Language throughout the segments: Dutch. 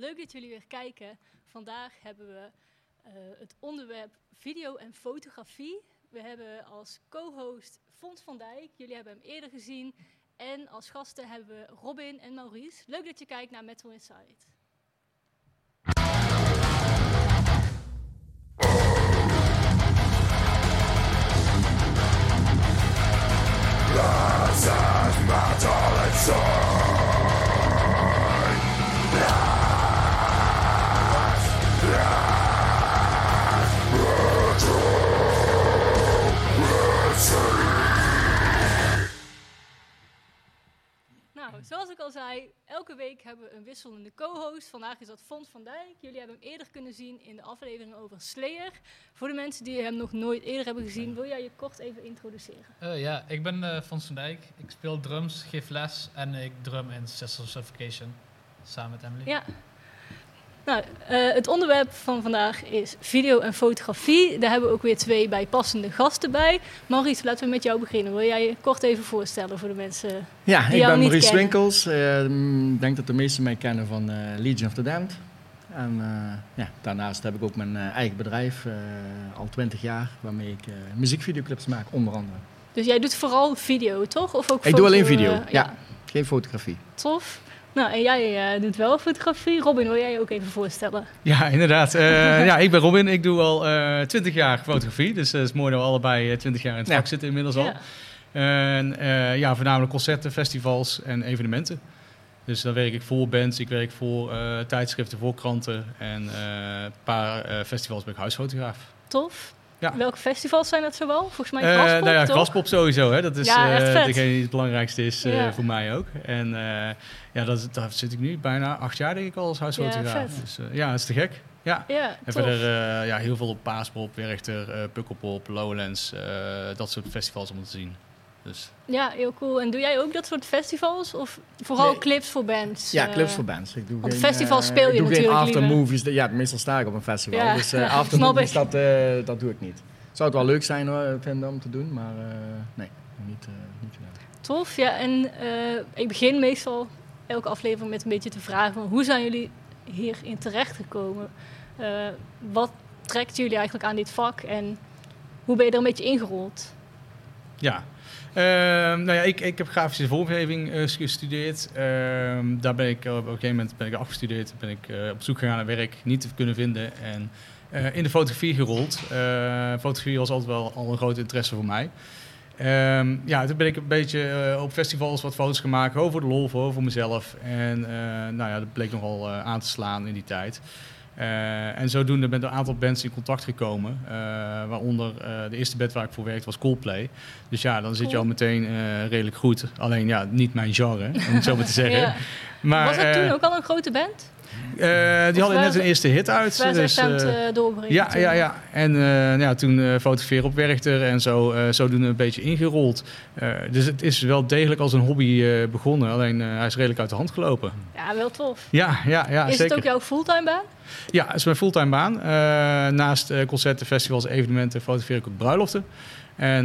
Leuk dat jullie weer kijken. Vandaag hebben we eh, het onderwerp video en fotografie. We hebben als co-host Fons van Dijk. Jullie hebben hem eerder gezien. En als gasten hebben we Robin en Maurice. Leuk dat je kijkt naar Metro Insight. Nou, zoals ik al zei, elke week hebben we een wisselende co-host. Vandaag is dat Fons van Dijk. Jullie hebben hem eerder kunnen zien in de aflevering over Slayer. Voor de mensen die hem nog nooit eerder hebben gezien, wil jij je kort even introduceren? Eh, ja, ik ben eh Fons van Dijk. Ik speel drums, geef les en ik drum in Sisters of Suffocation samen met Emily. Ja. Nou, eh, het onderwerp van vandaag is video en fotografie. Daar hebben we ook weer twee bijpassende gasten bij. Maurice, laten we met jou beginnen. Wil jij je kort even voorstellen voor de mensen? Ja, Die ik jou ben Maurice kennen. Winkels. Eh, mm, Ik denk dat de meesten mij kennen van eh, Legion of the Damned. En ja, daarnaast heb ik ook mijn eigen bedrijf, al 20 jaar, waarmee ik muziekvideoclips maak, onder andere. Dus jij doet vooral video, toch? Of ook Ik doe alleen video, ja. Geen fotografie. Tof. Nou, en jij eh, doet wel fotografie. Robin, wil jij je ook even voorstellen? Ja, inderdaad. Eh, ja, ik ben Robin. Ik doe al eh 20 jaar fotografie. Dus het is mooi dat we allebei eh, 20 jaar in het Ja. vak zitten inmiddels al. Ja. En eh, ja, voornamelijk concerten, festivals en evenementen. Dus dan werk ik voor bands, ik werk voor eh, tijdschriften, voor kranten. En eh, een paar eh, festivals ben ik huisfotograaf. Tof. Ja. Welke festivals zijn dat zoal? Volgens mij Eh, Graspop, nou ja, toch? Graspop sowieso. Hè? Dat is Ja, vet. degene die het belangrijkste is eh, voor mij ook. En ja, dat, daar zit ik nu bijna acht jaar denk ik al als huisfotograaf. Dus ja, dat is te gek. Ja. Ja, En verder ja, heel veel op Paaspop, Werchter, Pukkelpop, Lowlands, dat soort festivals om te zien. Dus Ja, heel cool. En doe jij ook dat soort festivals? Of vooral Nee. clips voor bands? Ja, eh? clips voor bands. Ik doe want geen, festivals eh, speel je ik doe natuurlijk geen aftermovies. Ja, meestal sta ik op een festival. Ja, dus eh ja, aftermovies, dat, dat doe ik niet. Zou het wel leuk zijn hoor, vinden om te doen, maar nee, niet, niet gedaan. Tof, ja. En ik begin meestal elke aflevering met een beetje te vragen van hoe zijn jullie hierin terechtgekomen? Wat trekt jullie eigenlijk aan dit vak en hoe ben je er een beetje ingerold? ja. Ehm, nou ja, ik, ik heb grafische vormgeving eh, gestudeerd. Ehm, daar ben ik eh, op een gegeven moment ben ik afgestudeerd. Ben ik eh, op zoek gegaan naar werk, niet te kunnen vinden. En in de fotografie gerold. Fotografie was altijd wel al een groot interesse voor mij. Ehm, ja, toen ben ik een beetje op festivals wat foto's gemaakt. Voor de lol, voor, voor mezelf. En nou ja, dat bleek nogal aan te slaan in die tijd. Eh, en zodoende ben ik een aantal bands in contact gekomen. eh, waaronder eh, de eerste band waar ik voor werkte was Coldplay. Dus ja, dan zit je al meteen redelijk goed. Alleen ja, niet mijn genre, om het zo maar te zeggen. Ja. Maar, Was dat eh, toen ook al een grote band? Eh, die hadden waren net een eerste hit uit. Dus, eh, ja, ja, ja. En eh, ja, toen fotograferen op Werchter en zo, zodoende een beetje ingerold. Dus het is wel degelijk als een hobby begonnen. Alleen hij is redelijk uit de hand gelopen. Ja, wel tof. Ja, ja, ja is zeker. het ook jouw fulltime baan? Ja, het is mijn fulltime baan. Naast concerten, festivals, evenementen fotografeer ik ook bruiloften. En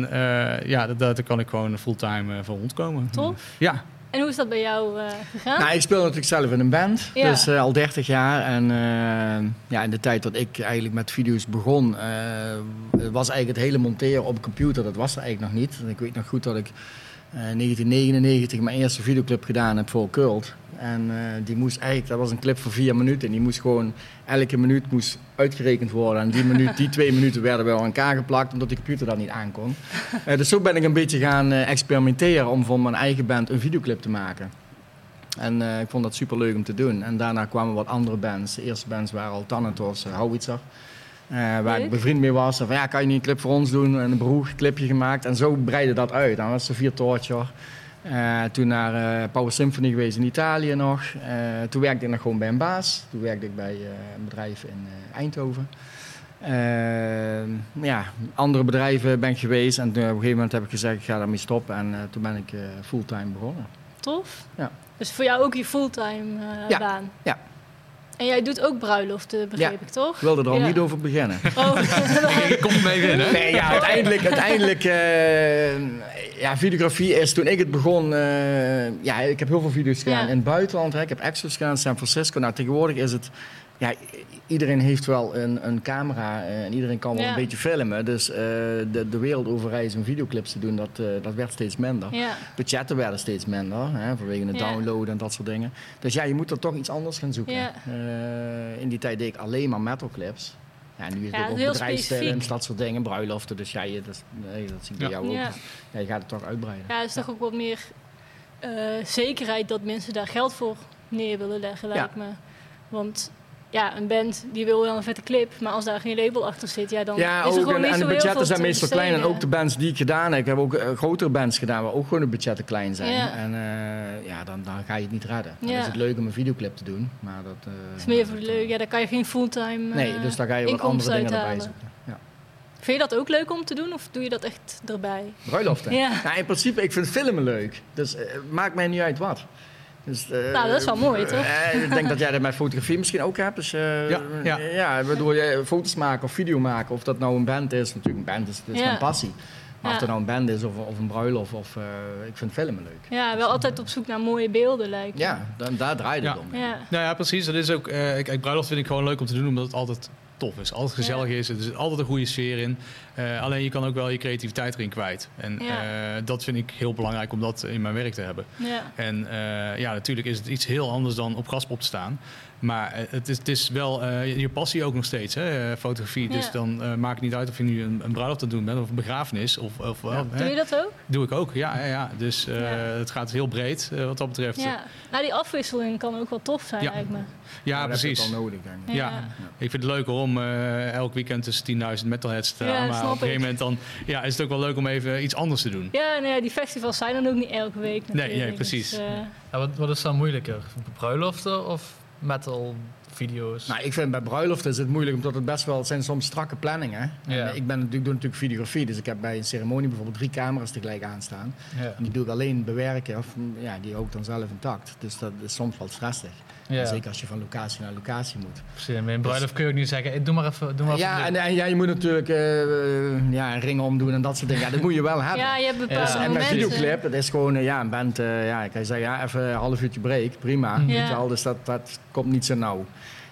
ja, daar, daar kan ik gewoon fulltime voor rondkomen. Tof. Ja, En hoe is dat bij jou eh, gegaan? Nou, ik speel natuurlijk zelf in een band, Ja. dus eh, al 30 jaar. En eh, ja, in de tijd dat ik eigenlijk met video's begon, was eigenlijk het hele monteren op computer, dat was er eigenlijk nog niet. En ik weet nog goed dat ik eh 1999 mijn eerste videoclip gedaan heb voor Cult. En eh, die moest eigenlijk, dat was een clip van vier minuten. En die moest gewoon, elke minuut moest uitgerekend worden. En die, minuut, die twee minuten werden wel aan elkaar geplakt, omdat de computer dat niet aankon. Eh, dus zo ben ik een beetje gaan eh, experimenteren om voor mijn eigen band een videoclip te maken. En ik vond dat super leuk om te doen. En daarna kwamen wat andere bands. De eerste bands waren al Thanatos, uh, Howitzer. Eh, waar ik bevriend mee was. En van ja, kan je niet een clip voor ons doen? En een broer clipje gemaakt. En zo breidde dat uit. Dan was Sofia Torture. Eh, toen naar eh, Power Symphony geweest in Italië nog. Eh, toen werkte ik nog gewoon bij een baas. Toen werkte ik bij een bedrijf in Eindhoven. Ja, andere bedrijven ben ik geweest. En toen, op een gegeven moment heb ik gezegd, ik ga daarmee stoppen. En toen ben ik fulltime begonnen. Tof. Ja. Dus voor jou ook je fulltime Ja. baan? Ja. En jij doet ook bruiloften, begreep Ja. ik toch? Ik wilde er al Ja. niet over beginnen. Oh, Ik kom mee binnen. Nee, ja, uiteindelijk, uiteindelijk eh, ja, videografie is toen ik het begon. eh, ja, ik heb heel veel video's gedaan Ja. in het buitenland. Hè. Ik heb Exos gedaan in San Francisco. Nou, tegenwoordig is het. Ja, iedereen heeft wel een, een camera eh, en iedereen kan wel Ja. een beetje filmen. Dus eh, de, de wereld over reizen en videoclips te doen, dat, eh, dat werd steeds minder. ja. Budgetten werden steeds minder, hè, vanwege het Ja. downloaden en dat soort dingen. Dus ja, je moet er toch iets anders gaan zoeken. Ja. Eh, in die tijd deed ik alleen maar metalclips. Ja, nu is Ja, het ook specifiek. dat soort dingen, bruiloften. Dus ja, je, dat, nee, dat zie ik bij Ja. jou ook. Ja. Ja, je gaat het toch uitbreiden. ja, het is toch ook wat meer eh, zekerheid dat mensen daar geld voor neer willen leggen, lijkt me. Want ja, een band die wil wel een vette clip, maar als daar geen label achter zit, ja, dan Ja, is er ook, gewoon en, niet en zo de heel veel budgetten zijn meestal klein. En ook de bands die ik gedaan heb, ik heb ook eh, grotere bands gedaan waar ook gewoon de budgetten klein zijn. Ja. En eh, ja, dan, dan ga je het niet redden. Dan Ja. is het leuk om een videoclip te doen, maar dat... eh, is meer voor de leuk, ja, daar kan je geen fulltime Nee, dus daar ga je wat andere dingen erbij uithalen. zoeken. Ja. Vind je dat ook leuk om te doen of doe je dat echt erbij? Bruiloften? Ja. Nou, in principe, ik vind filmen leuk. Dus maakt mij niet uit wat. Dus, eh, Nou, dat is wel mooi, toch? eh, ik denk dat jij dat met fotografie misschien ook hebt. Dus, eh, Ja, ja. ja, waardoor je foto's maken of video maken, of dat nou een band is. Natuurlijk, een band is, dat is Ja. mijn passie. Maar Ja. of het nou een band is of, of een bruiloft, of, eh, ik vind filmen leuk. Ja, wel altijd op zoek naar mooie beelden lijkt me. Ja, dan, daar draait het Ja. om. Ja. Nou ja, precies. Dat is ook, eh kijk, bruiloft vind ik gewoon leuk om te doen, omdat het altijd tof is. Altijd gezellig Ja. is. Er zit altijd een goede sfeer in. Eh, alleen je kan ook wel je creativiteit erin kwijt. En Ja. eh, dat vind ik heel belangrijk om dat in mijn werk te hebben. Ja. En eh, ja, natuurlijk is het iets heel anders dan op graspop te staan. Maar eh, het is, het is wel eh, je passie ook nog steeds, hè, eh, fotografie. Dus dan eh, maakt het niet uit of je nu een, een bruiloft aan het doen bent of een begrafenis. Of, of, Ja. hè, Doe je dat ook? Doe ik ook, ja. ja, ja. Dus eh, Ja. het gaat heel breed eh, wat dat betreft. Ja. Nou, die afwisseling kan ook wel tof zijn Ja. lijkt me. Ja, Maar dat precies. wel nodig, denk ik. Ja. Ik vind het leuker om eh, elk weekend tussen 10.000 metalheads te staan. Ja, maar snap op een gegeven moment dan ja, is het ook wel leuk om even iets anders te doen. Ja, nou ja, die festivals zijn dan ook niet elke week natuurlijk. nee, precies. Dus, Ja, wat, wat is dan moeilijker? Bruiloften of metal video's? Nou, ik vind bij bruiloften is het moeilijk, omdat het best wel het zijn soms strakke planningen. En. Ik ben natuurlijk, doe natuurlijk videografie, dus ik heb bij een ceremonie bijvoorbeeld drie camera's tegelijk aanstaan. ja. En die doe ik alleen bewerken, of ja, die hou ik dan zelf intact. Dus dat is soms wel stressig. Ja. Zeker als je van locatie naar locatie moet. Precies, met een bruiloft kun je ook niet zeggen, doe maar even, doe maar Ja, en, en ja, je moet natuurlijk eh, eh, ja, een ring omdoen en dat soort dingen. Ja, dat moet je wel hebben. ja, je hebt bepaalde Ja, en met videoclip, dat is gewoon, eh, ja, een band, eh, ja, ik kan je zeggen, ja, even een half uurtje break, prima. Weet je wel, dus dat, dat komt niet zo nauw.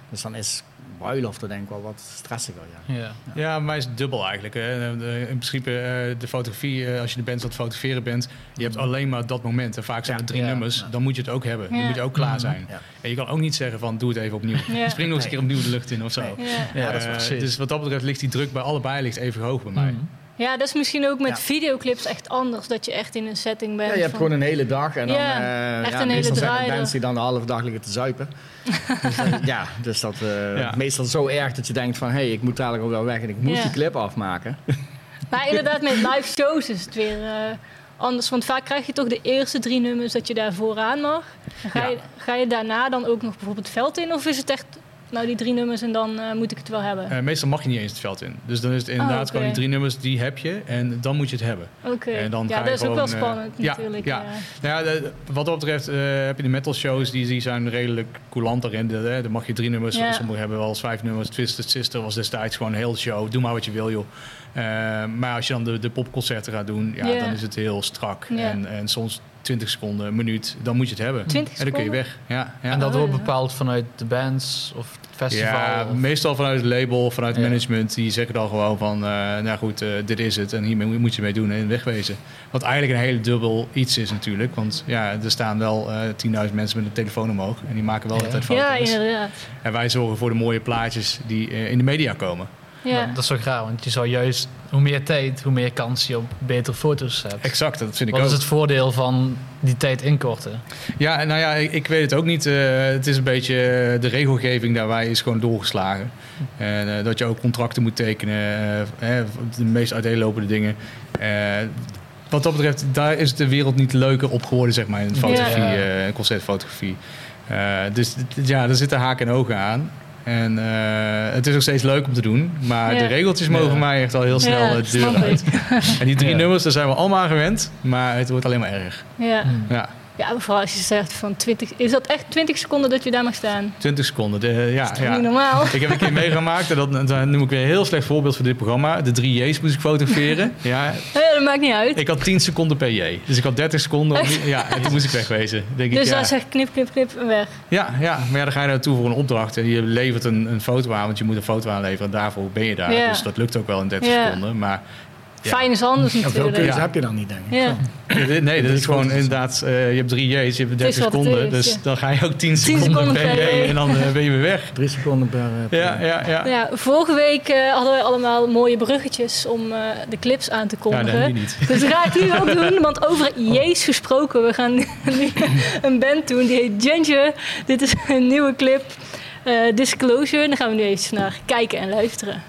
Dus dan is bruiloften denk ik wel wat stressiger, ja. Ja. Ja, maar is het dubbel eigenlijk. Hè. In principe eh, de fotografie, eh, als je de band aan het fotograferen bent, je hebt alleen maar dat moment. En vaak zijn Ja. het drie Ja. nummers, dan moet je het ook hebben. Dan moet je ook klaar zijn. Ja. En je kan ook niet zeggen van doe het even opnieuw. Ja. Spring nog eens een keer opnieuw de lucht in of zo. Nee. Ja. Ja, dat is Eh, precies. dus wat dat betreft ligt die druk bij allebei ligt even hoog bij mij. Mhm. Ja, dat is misschien ook met Ja. videoclips echt anders. Dat je echt in een setting bent. Ja, je hebt van- gewoon een hele dag en dan Ja, eh, echt ja, een meestal hele zijn er bands die dan de halve dag liggen te zuipen. dus, eh, ja, dus dat eh, Ja. meestal zo erg dat je denkt van hé, hey, ik moet dadelijk ook wel weg en ik moet Ja. die clip afmaken. Maar inderdaad, met live shows is het weer eh, anders. Want vaak krijg je toch de eerste drie nummers dat je daar vooraan mag. En ga, je, ga je daarna dan ook nog bijvoorbeeld het veld in? Of is het echt, nou die drie nummers en dan eh, moet ik het wel hebben? Eh, meestal mag je niet eens het veld in. Dus dan is het inderdaad Oh, oké. gewoon die drie nummers, die heb je. En dan moet je het hebben. Oké, en dan ja, ga dat is ook wel eh, spannend natuurlijk. ja. ja. Nou ja, wat dat betreft heb je de metal shows, die, die zijn redelijk coulant daarin. Dan mag je drie nummers, Ja. sommigen hebben wel eens vijf nummers. Twisted Sister was destijds gewoon een hele show. Doe maar wat je wil, joh. Eh, maar als je dan de, de popconcerten gaat doen, ja, dan is het heel strak. En, en soms 20 seconden, een minuut, dan moet je het hebben. 20 En dan kun je weg. Ja, ja. En dat Oh, wordt ja. bepaald vanuit de bands of het festival? Ja, of- meestal vanuit het label, vanuit het Ja. management. Die zeggen dan gewoon van, eh, nou goed, eh, dit is het. En hiermee moet je mee doen en wegwezen. Wat eigenlijk een hele dubbel iets is natuurlijk. Want ja, er staan wel eh 10.000 mensen met een telefoon omhoog. En die maken wel altijd foto's. Ja, inderdaad. En wij zorgen voor de mooie plaatjes die in de media komen. Ja. Dat is wel raar, want je zou juist, hoe meer tijd, hoe meer kans je op betere foto's hebt. Exact, dat vind ik Wat ook. is het voordeel van die tijd inkorten? Ja, en nou ja, ik, ik weet het ook niet. Eh, het is een beetje eh, de regelgeving daarbij is gewoon doorgeslagen. En eh, dat je ook contracten moet tekenen, eh, de meest uiteenlopende dingen. Eh, wat dat betreft, daar is de wereld niet leuker op geworden, zeg maar, in fotografie, Ja. concertfotografie. Eh, dus ja, er zitten haken en ogen aan. En eh, het is ook steeds leuk om te doen. Maar Ja. de regeltjes mogen Ja. mij echt al heel snel Ja, de deur uit. En die drie Ja. nummers, daar zijn we allemaal aan gewend. Maar het wordt alleen maar erg. Ja. Ja. Vooral als je zegt van 20... Is dat echt 20 seconden dat je daar mag staan? 20 seconden. De, ja, Dat is ja. niet normaal. Ik heb een keer meegemaakt, en dat, dat noem ik weer een heel slecht voorbeeld voor dit programma. De drie J's moest ik fotograferen. Ja, dat maakt niet uit. ik had 10 seconden per J. Dus ik had 30 seconden. om- Ja, en toen moest ik wegwezen. Denk ik, dus ja. dan zeg knip, knip, knip en weg. Ja, ja, maar ja, dan ga je naartoe voor een opdracht. En je levert een, een foto aan, want je moet een foto aanleveren. En daarvoor ben je daar. Ja. Dus dat lukt ook wel in 30 Ja. seconden. Maar. Fijn is anders natuurlijk. keuze Ja. heb je dan niet, denk ik. Ja. Ja, dit- nee, dat is gewoon inderdaad... eh, je hebt drie J's, je hebt 30 wat het seconden. is, Dus ja. dan ga je ook 10 seconden, seconden per J. En dan eh, ben je weer weg. Drie seconden per... eh, per- Ja, ja, ja. Ja, vorige week hadden wij allemaal mooie bruggetjes om eh, de clips aan te kondigen. niet. Dus dat ga ik nu ook doen, want over Jees gesproken, we gaan nu een band doen die heet Ginger. Dit is een nieuwe clip, eh, Disclosure. Daar gaan we nu even naar kijken en luisteren.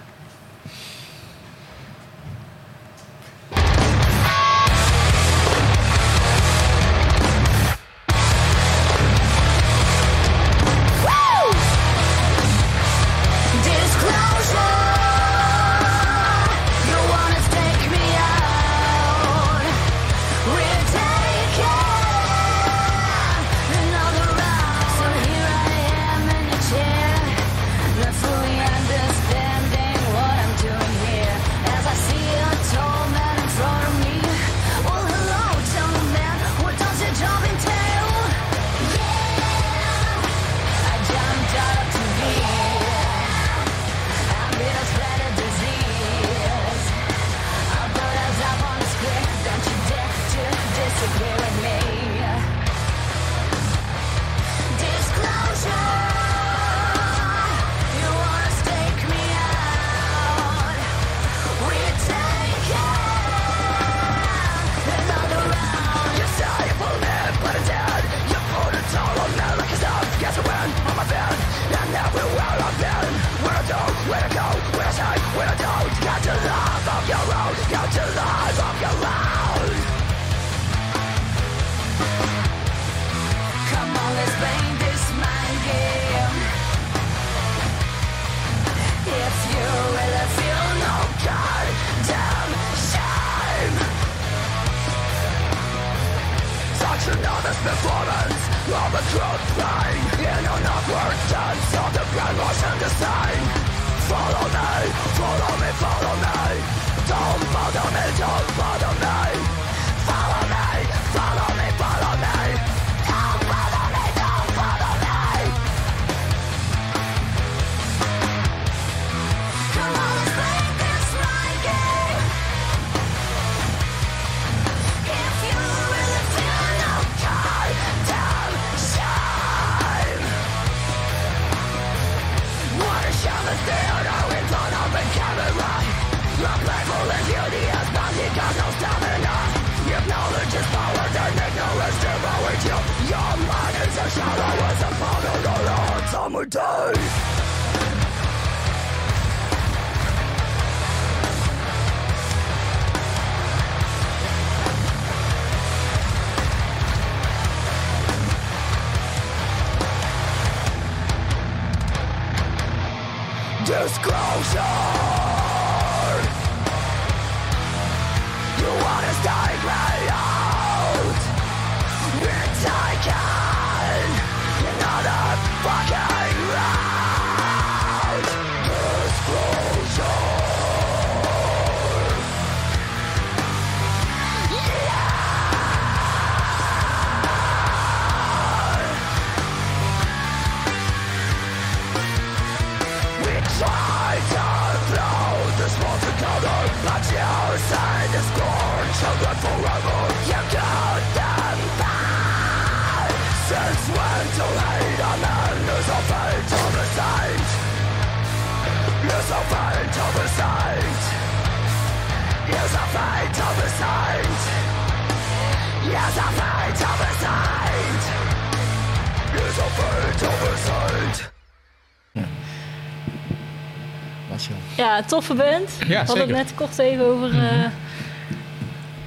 Toffe band. Ja, We hadden het net kort even over eh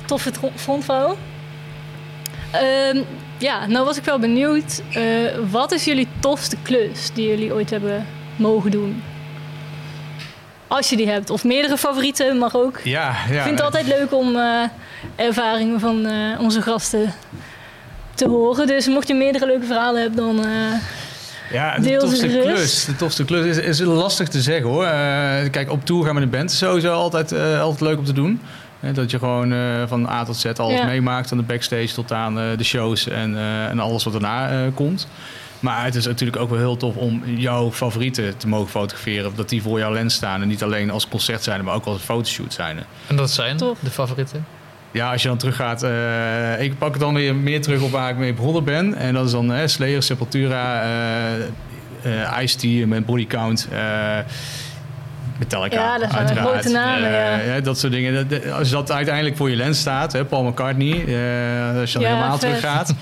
toffe frontvrouw. Ehm, ja, nou was ik wel benieuwd. eh, wat is jullie tofste klus die jullie ooit hebben mogen doen? Als je die hebt. Of meerdere favorieten, mag ook. Ja, ja. Ik vind het altijd leuk om eh, ervaringen van eh, onze gasten te horen. Dus mocht je meerdere leuke verhalen hebben, dan... eh, Ja, de tofste klus. De tofste klus is, is lastig te zeggen hoor. Eh, kijk, op tour gaan met een band is sowieso altijd, eh, altijd leuk om te doen. Eh, dat je gewoon eh, van A tot Z alles Ja. meemaakt. Van de backstage tot aan eh, de shows en, eh, en alles wat daarna eh, komt. Maar het is natuurlijk ook wel heel tof om jouw favorieten te mogen fotograferen. Dat die voor jouw lens staan. En niet alleen als concert zijn, maar ook als fotoshoot zijn. En dat zijn Tof. de favorieten? Ja, als je dan teruggaat. eh ik pak het dan weer meer terug op waar ik mee begonnen ben. En dat is dan eh, Slayer, Sepultura, eh eh Ice-T met Body Count. eh Metallica, Ja, dat zijn uiteraard. grote namen, ja. dat soort dingen. Als dat uiteindelijk voor je lens staat, hè, Paul McCartney, eh, als je dan Ja, helemaal vet. teruggaat.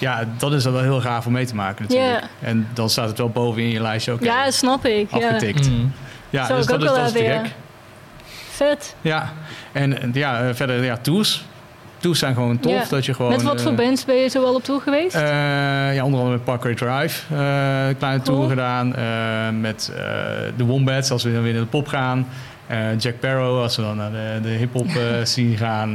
Ja, dat is dan wel heel gaaf om mee te maken natuurlijk. En dan staat het wel boven in je lijstje ook ja, dat snap ik. Ja. afgetikt. Mm. Ja, Zou dus ik dat ook is, wel dat is te hebben, gek. Ja. Vet. Ja, en ja, eh, verder ja, tours. Tours zijn gewoon tof. Ja. Dat je gewoon, Met wat voor eh, bands ben je zo wel op tour geweest? Eh, ja, onder andere met Parkway Drive. een kleine Cool. tour gedaan. met de Wombats als we dan weer naar de pop gaan. Jack Barrow als we dan naar de, de hip-hop eh, scene gaan.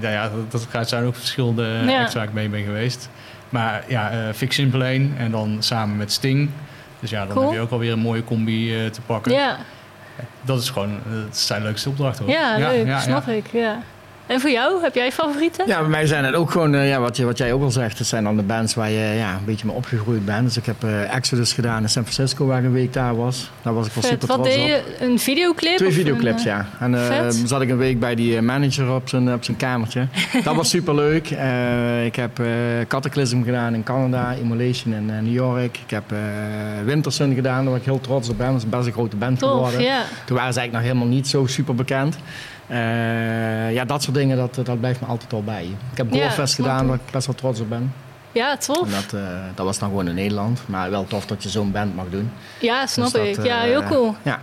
Ja, ja, dat, dat zijn ook verschillende Ja. acts waar ik mee ben geweest. Maar ja, Fix Simple en dan samen met Sting. Dus ja, dan Cool. heb je ook alweer een mooie combi te pakken. ja. Dat is gewoon eh, dat zijn de leukste opdrachten hoor. ja, leuk. ja, snap ik. Ja. En voor jou, heb jij favorieten? Ja, bij mij zijn het ook gewoon, eh, ja, wat, je, wat jij ook al zegt, het zijn dan de bands waar je ja, een beetje mee opgegroeid bent. Dus ik heb eh, Exodus gedaan in San Francisco, waar ik een week daar was. Daar was ik wel Vet. super Wat trots deed op. je? Een videoclip? Twee videoclips, een, eh, ja. En vet. zat ik een week bij die manager op zijn, op zijn kamertje. Dat was super leuk. ik heb Cataclysm gedaan in Canada, Immolation in New York. Ik heb Wintersun gedaan, daar waar ik heel trots op ben. Dat is best een grote band Tof, geworden. Toen waren ze eigenlijk nog helemaal niet zo super bekend. Eh, ja, dat soort dingen, dat, dat blijft me altijd al bij. Ik heb Ja, snap gedaan, waar ik best wel trots op ben. Ja, En tof. dat, eh, dat was dan gewoon in Nederland. Maar wel tof dat je zo'n band mag doen. Ja, snap Dus dat, ik. eh, Ja, heel cool. Ja,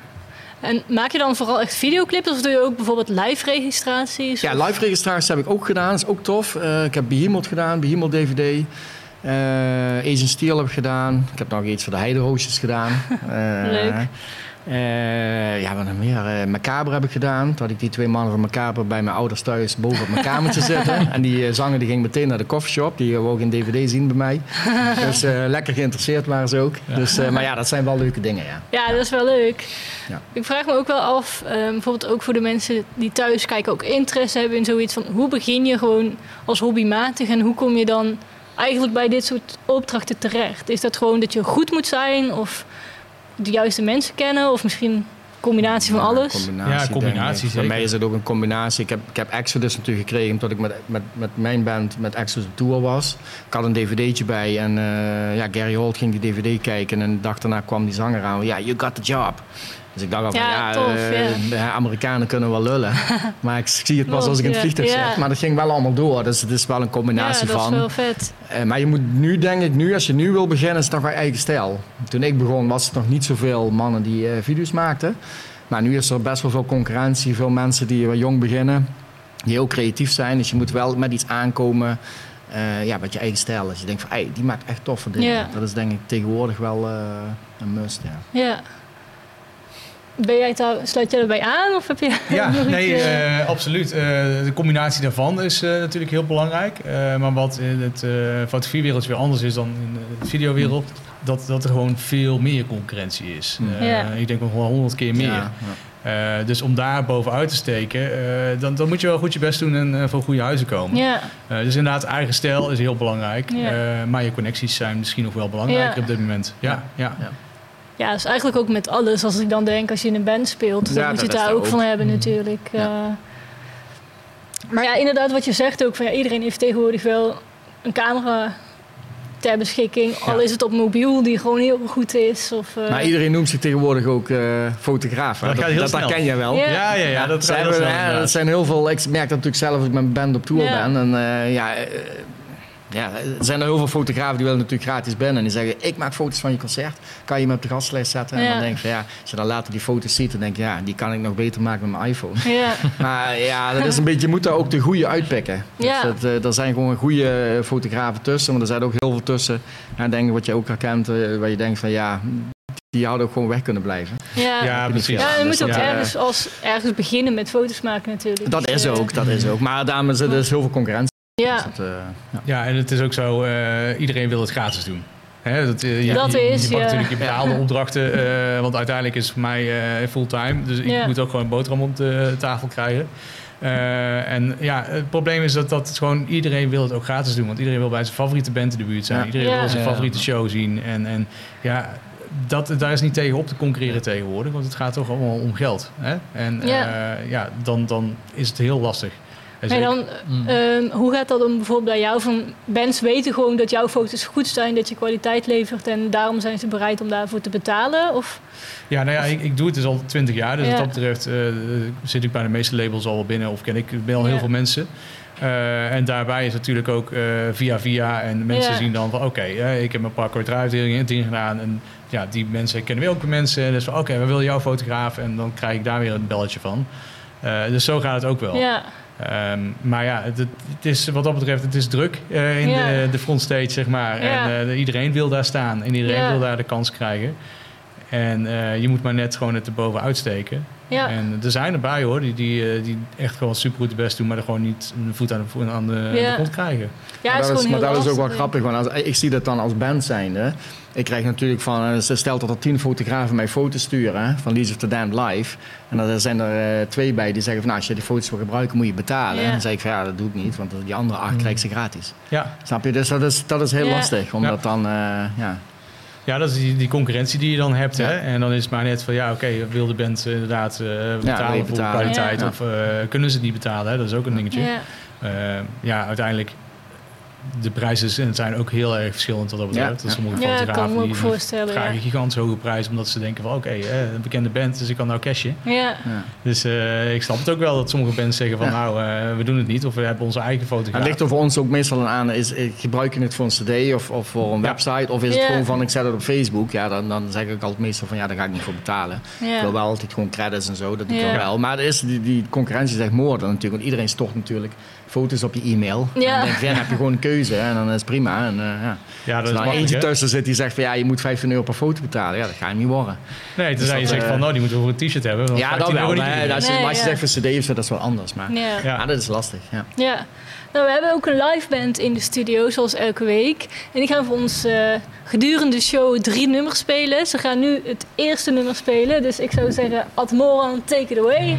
En maak je dan vooral echt videoclips of doe je ook bijvoorbeeld live registraties? ja live registraties heb ik ook gedaan. Dat is ook tof. Eh, ik heb Behemoth gedaan, Behemoth DVD. Eh Asian Steel heb ik gedaan. Ik heb nog iets voor de Heideroosjes gedaan. Eh, Leuk. Eh, ja, wat nog meer? Eh Macabre heb ik gedaan. Toen had ik die twee mannen van Macabre bij mijn ouders thuis boven op mijn kamertje zitten. En die eh, zanger die ging meteen naar de coffeeshop. Die wou ook een dvd zien bij mij. Dus eh, lekker geïnteresseerd waren ze ook. Dus, eh, maar ja, dat zijn wel leuke dingen, ja. Ja, dat is wel leuk. Ja. Ik vraag me ook wel af, bijvoorbeeld ook voor de mensen die thuis kijken, ook interesse hebben in zoiets van hoe begin je gewoon als hobbymatig en hoe kom je dan eigenlijk bij dit soort opdrachten terecht? Is dat gewoon dat je goed moet zijn of de juiste mensen kennen of misschien een combinatie van Ja, alles? Combinatie, Ja, combinatie. Bij zeker. mij is het ook een combinatie. Ik heb, ik heb Exodus natuurlijk gekregen omdat ik met, met, met mijn band met Exodus op tour was. Ik had een dvd'tje bij en eh, ja, Gary Holt ging die dvd kijken en de dag daarna kwam die zanger aan. Ja, you got the job. Dus ik dacht al van, Ja, ja, tof, eh, ja. de Amerikanen kunnen wel lullen. maar ik zie het pas als ik in het vliegtuig ja. zit. Maar dat ging wel allemaal door. Dus het is wel een ja, combinatie dat van. is wel vet. Eh, maar je moet nu, denk ik, nu, als je nu wil beginnen, is het nog wel eigen stijl. Toen ik begon, was het nog niet zoveel mannen die eh, video's maakten. Maar nu is er best wel veel concurrentie, veel mensen die wat jong beginnen, die ook creatief zijn. Dus je moet wel met iets aankomen, eh, ja, wat je eigen stijl is. Je denkt van, hey, die maakt echt toffe dingen. Dat is denk ik tegenwoordig wel een must, ja. Ja. Ben jij daar, sluit jij erbij aan of heb je Ja, iets, nee, eh, eh, absoluut. Eh, de combinatie daarvan is eh, natuurlijk heel belangrijk. Eh, maar wat in het eh fotografiewereld weer anders is dan in de videowereld, dat, dat er gewoon veel meer concurrentie is. Mm. Eh, Ja. Ik denk nog wel honderd keer meer. Ja, Eh, dus om daar bovenuit te steken, eh, dan, dan moet je wel goed je best doen en eh, voor goede huizen komen. ja, Eh, dus inderdaad, eigen stijl is heel belangrijk. Ja. Eh, maar je connecties zijn misschien nog wel belangrijker op dit moment. Ja, ja. Ja, dat is eigenlijk ook met alles. Als ik dan denk, als je in een band speelt, dan Ja, moet je dat het daar dat ook ook. van hebben Mm. natuurlijk. Ja. Eh, maar ja, inderdaad wat je zegt ook, van, ja, iedereen heeft tegenwoordig wel een camera ter beschikking. Al is het op mobiel, die gewoon heel goed is. Of, eh, Maar iedereen noemt zich tegenwoordig ook eh, fotograaf. hè? Dat heel dat, snel. herken je wel. Ja. Ja, ja, ja, dat zijn we- snel ja, inderdaad. dat zijn heel veel. Ik merk dat natuurlijk zelf als ik met mijn band op tour Ja. ben. En eh, ja, ja, er zijn er heel veel fotografen die willen natuurlijk gratis binnen. En die zeggen, ik maak foto's van je concert. Kan je me op de gastlijst zetten? En dan denk je, ja, als je dan later die foto's ziet, dan denk je, ja, die kan ik nog beter maken met mijn iPhone. ja, Maar ja, dat is een beetje, je moet daar ook de goede uitpikken. Ja. Dus dat, eh, er zijn gewoon goede fotografen tussen, maar er zijn ook heel veel tussen. En denk wat je ook herkent, eh, waar je denkt van ja, die hadden ook gewoon weg kunnen blijven. ja. Ja, precies. Ja, je moet ook eh, ergens, als, ergens beginnen met foto's maken natuurlijk. Dat is eh, ook, dat is ook. Maar daarom is er dus heel veel concurrentie. Ja. Dus dat, eh, ja. Ja, en het is ook zo, eh, iedereen wil het gratis doen. Hè, dat, eh, je, Dat je, is, je pakt ja. natuurlijk je betaalde opdrachten, eh, want uiteindelijk is het voor mij eh, fulltime. Dus ik Ja. moet ook gewoon een boterham op de tafel krijgen. Eh, en ja, het probleem is dat, dat het gewoon iedereen wil het ook gratis doen. Want iedereen wil bij zijn favoriete band in de buurt zijn. Ja. Iedereen Ja. wil zijn Ja. favoriete show zien. En, en ja, dat, daar is niet tegen op te concurreren tegenwoordig. Want het gaat toch allemaal om geld. Hè? En Ja. ja, ja dan, dan is het heel lastig. En Maar dan, Mm. ehm, hoe gaat dat dan bijvoorbeeld bij jou? Van bands weten gewoon dat jouw foto's goed zijn, dat je kwaliteit levert en daarom zijn ze bereid om daarvoor te betalen? Of, Ja, nou ja, ik, ik doe het dus al twintig jaar. Dus Ja. wat dat betreft eh, zit ik bij de meeste labels al binnen. Of ken ik ben al heel Ja. veel mensen. Eh, en daarbij is natuurlijk ook eh, via via. En mensen Ja. zien dan van oké, ik heb mijn parkour uitdelingen het ding gedaan. En ja, die mensen kennen weer ook mensen. Dus van oké, we willen jouw fotograaf. En dan krijg ik daar weer een belletje van. Dus zo gaat het ook wel. ja, Ehm, maar ja, het, het is, wat dat betreft, het is druk eh, in Ja. de, de frontstage, zeg maar. Ja. En eh, iedereen wil daar staan en iedereen Ja. wil daar de kans krijgen. En eh, je moet maar net gewoon het erboven uitsteken. Ja, En er zijn erbij hoor, die, die, eh, die echt gewoon super goed de best doen, maar er gewoon niet een voet aan de, voet aan de, aan de Ja. grond krijgen. ja, maar het is dat, is, gewoon maar dat is ook wel grappig, want als, ik zie dat dan als band zijnde. Ik krijg natuurlijk van, eh, stel dat er tien fotografen mij foto's sturen hè, van Leads of the Damned live. En dan zijn er eh, twee bij die zeggen van, nou, als je die foto's wil gebruiken moet je betalen. En dan zeg ik van, ja, dat doe ik niet, want die andere acht krijg ik ze gratis. Ja, Snap je? Dus dat is, dat is heel lastig, omdat Ja. dan, eh, ja. Ja dat is die, die concurrentie die je dan hebt. Ja. Hè? En dan is het maar net van, ja oké, wil de band eh, inderdaad eh, betalen je voor kwaliteit? Ja. Of eh, kunnen ze het niet betalen? Hè? Dat is ook een dingetje. Ja, Eh, ja, uiteindelijk, de prijzen zijn- zijn ook heel erg verschillend wat dat betreft. Ja, Dat ja. sommige ja dat fotografen kan me ook voorstellen. vragen Ja. een gigantisch hoge prijs, omdat ze denken van oké, eh, een bekende band, dus ik kan nou cashen. Ja. ja. Dus eh, ik snap het ook wel dat sommige bands zeggen van Ja. nou, eh, we doen het niet. Of we hebben onze eigen Het fotograaf. ligt er voor ons ook meestal aan, is, gebruik je het voor een cd of, of voor een Ja. website? Of is het Ja. gewoon van, ik zet het op Facebook? Ja, dan, dan zeg ik altijd meestal van, ja, daar ga ik niet voor betalen. Ik wil wel altijd gewoon credits en zo, dat doe ik Ja. wel wel. Maar er is, die, die concurrentie is echt moord natuurlijk. Want iedereen stort natuurlijk foto's op je e-mail. Ja. En dan denk ik, ja, dan heb je gewoon een keuze en dan is het prima. En, eh, ja. Ja, Als dat er eentje tussen zit die zegt van, ja, je moet 15 euro per foto betalen. Ja, dat ga je niet worden. Nee, tenzij je dat, zegt eh, van nou, die moeten we voor een t-shirt hebben. ja, 15 dat wel. iedereen. Als je, Nee, maar als je zegt voor cd of zo, dat is wel anders. Maar ja, Ja. Ja. dat is lastig. Ja. Ja. Nou, we hebben ook een live band in de studio, zoals elke week. En die gaan voor ons eh, gedurende de show drie nummers spelen. Ze gaan nu het eerste nummer spelen. Dus ik zou zeggen, Admoran, take it away.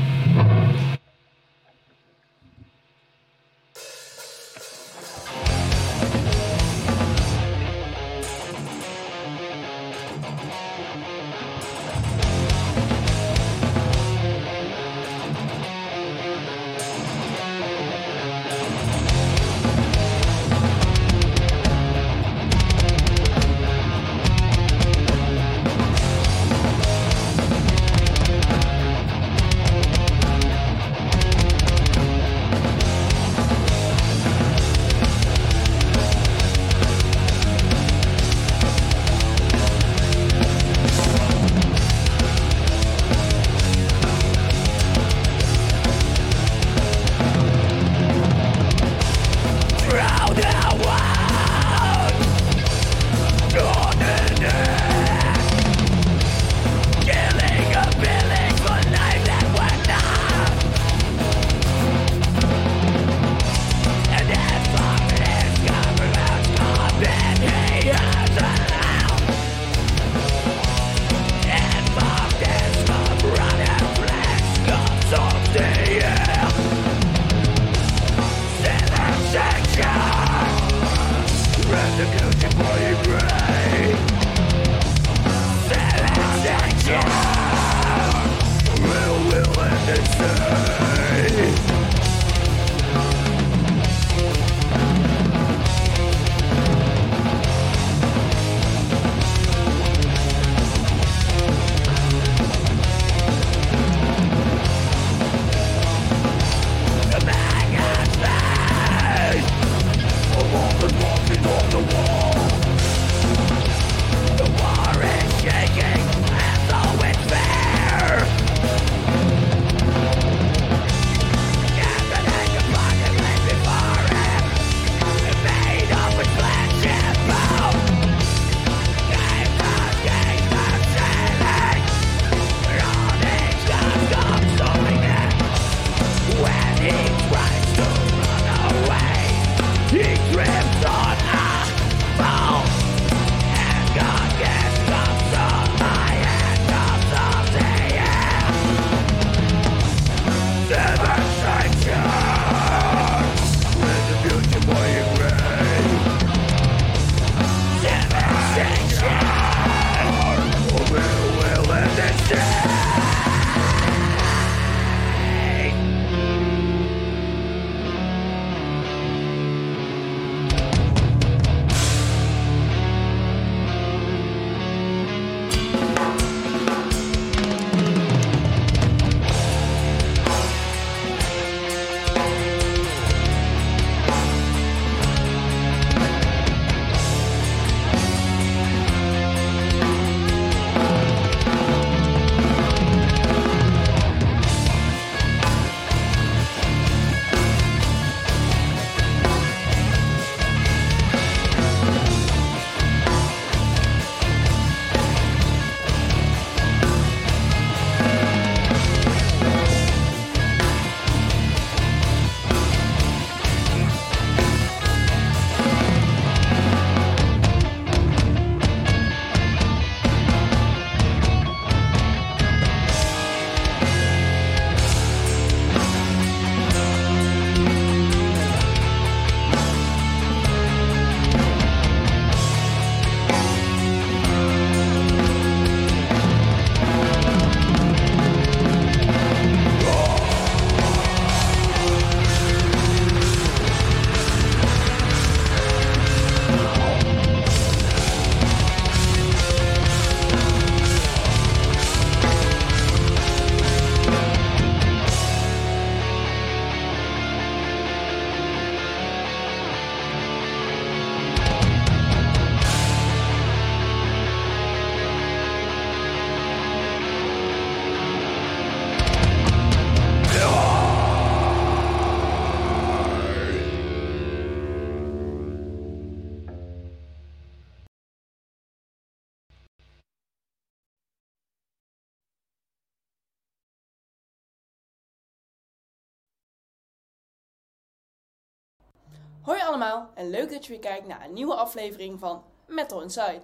Hoi allemaal en leuk dat je weer kijkt naar een nieuwe aflevering van Metal Inside.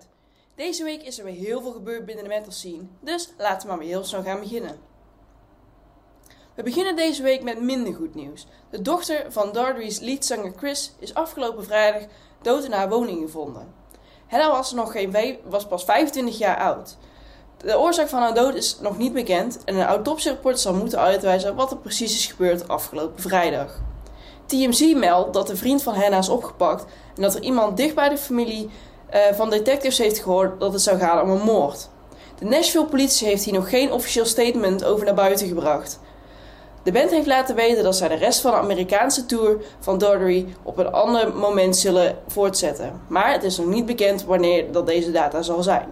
Deze week is er weer heel veel gebeurd binnen de metal scene, dus laten we maar weer heel snel gaan beginnen. We beginnen deze week met minder goed nieuws. De dochter van Dardy's leadzanger Chris is afgelopen vrijdag dood in haar woning gevonden. Hella was, nog geen was pas 25 jaar oud. De oorzaak van haar dood is nog niet bekend en een autopsierapport zal moeten uitwijzen wat er precies is gebeurd afgelopen vrijdag. TMZ meldt dat de vriend van Hannah is opgepakt en dat er iemand dicht bij de familie eh, van detectives heeft gehoord dat het zou gaan om een moord. De Nashville politie heeft hier nog geen officieel statement over naar buiten gebracht. De band heeft laten weten dat zij de rest van de Amerikaanse tour van Daughtry op een ander moment zullen voortzetten. Maar het is nog niet bekend wanneer dat deze data zal zijn.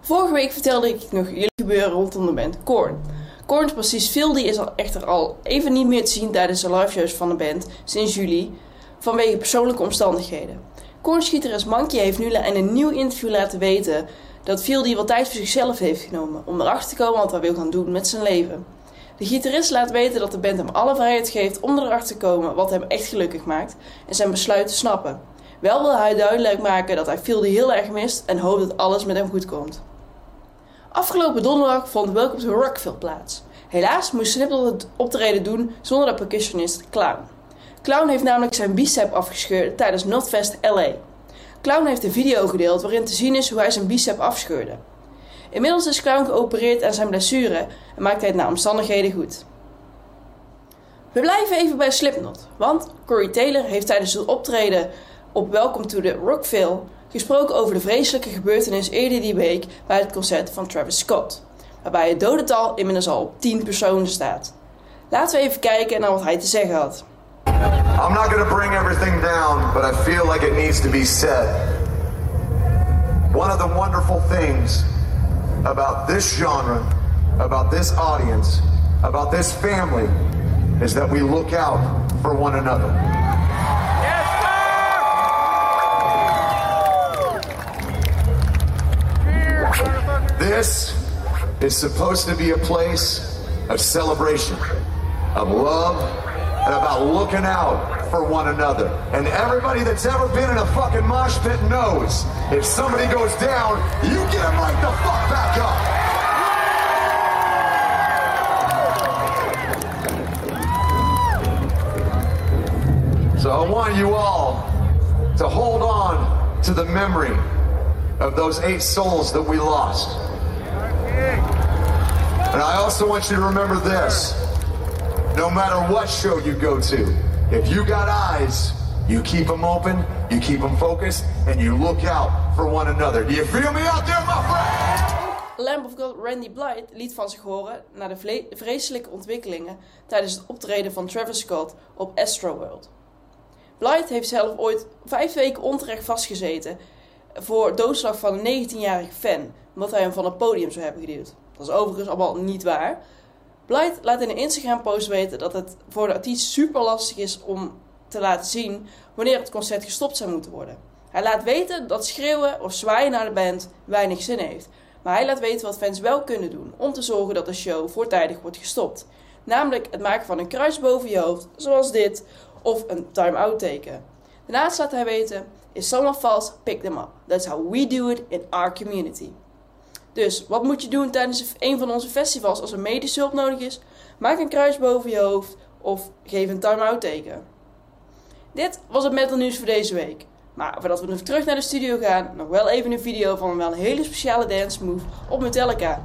Vorige week vertelde ik nog jullie gebeuren rondom de band Korn. Korn's bassist Phildy is al echter al even niet meer te zien tijdens de liveshows van de band sinds juli vanwege persoonlijke omstandigheden. Korn's gitarist Monkey heeft nu in een nieuw interview laten weten dat Phildy wat tijd voor zichzelf heeft genomen om erachter te komen wat hij wil gaan doen met zijn leven. De gitarist laat weten dat de band hem alle vrijheid geeft om erachter te komen wat hem echt gelukkig maakt en zijn besluit te snappen. Wel wil hij duidelijk maken dat hij Phildy heel erg mist en hoopt dat alles met hem goed komt. Afgelopen donderdag vond Welcome to Rockville plaats. Helaas moest Slipknot het optreden doen zonder de percussionist Clown. Clown heeft namelijk zijn bicep afgescheurd tijdens Notfest LA. Clown heeft een video gedeeld waarin te zien is hoe hij zijn bicep afscheurde. Inmiddels is Clown geopereerd aan zijn blessure en maakt hij het naar omstandigheden goed. We blijven even bij Slipknot, want Corey Taylor heeft tijdens het optreden op Welcome to the Rockville gesproken over de vreselijke gebeurtenis eerder die week bij het concert van Travis Scott, waarbij het dodental inmiddels al op 10 personen staat. Laten we even kijken naar wat hij te zeggen had. I'm not going to bring everything down, but I feel like it needs to be said. One of the wonderful things about this genre, about this audience, about this family, is that we look out for one another. This is supposed to be a place of celebration, of love, and about looking out for one another. And everybody that's ever been in a fucking mosh pit knows if somebody goes down, you get them right the fuck back up. So I want you all to hold on to the memory of those eight souls that we lost. And I also want you to remember this. No matter what show you go to, if you got eyes, you keep them open, you keep them focused, and you look out for one another. Do you feel me out there, my friend? Lamb of God Randy Blythe liet van zich horen na de vreselijke ontwikkelingen tijdens het optreden van Travis Scott op Astroworld. Blythe heeft zelf ooit vijf weken onterecht vastgezeten voor doodslag van een 19-jarige fan, omdat hij hem van het podium zou hebben geduwd. Dat is overigens allemaal niet waar. Blythe laat in een Instagram-post weten dat het voor de artiest super lastig is om te laten zien wanneer het concert gestopt zou moeten worden. Hij laat weten dat schreeuwen of zwaaien naar de band weinig zin heeft. Maar hij laat weten wat fans wel kunnen doen om te zorgen dat de show voortijdig wordt gestopt. Namelijk het maken van een kruis boven je hoofd, zoals dit, of een time-out teken. Daarnaast laat hij weten, if someone falls, pick them up. That's how we do it in our community. Dus, wat moet je doen tijdens een van onze festivals als er medische hulp nodig is? Maak een kruis boven je hoofd of geef een time-out teken. Dit was het metal nieuws voor deze week. Maar voordat we nog terug naar de studio gaan, nog wel even een video van wel een hele speciale dance move op Metallica.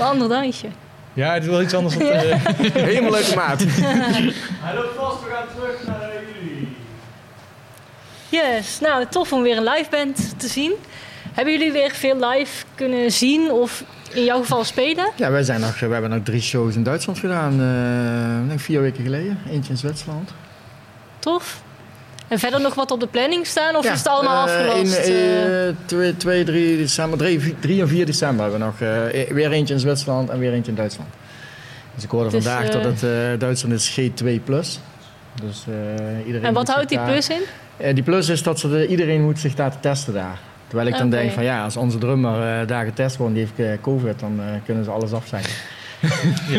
Een ander dansje. Ja, het is wel iets anders dan... eh, Helemaal leuke maat. Hij loopt vast, we gaan terug naar jullie. Yes, nou tof om weer een live band te zien. Hebben jullie weer veel live kunnen zien of in jouw geval spelen? Ja, wij zijn nog, we hebben nog drie shows in Duitsland gedaan. eh, denk vier weken geleden. Eentje in Zwitserland. Tof. En verder nog wat op de planning staan? Of Ja, is het allemaal eh, afgelast? in, eh? eh, 2, 2, 3 december, 3, en 4 december hebben we nog eh, weer eentje in Zwitserland en weer eentje in Duitsland. Dus ik hoorde Dus, vandaag eh, dat het Duitsland is G2 plus. Dus iedereen en wat houdt die daar- plus in? Die plus is dat ze de, iedereen moet zich daar testen daar. Terwijl ik dan denk van ja, als onze drummer daar getest wordt en die heeft covid, dan kunnen ze alles afzeggen.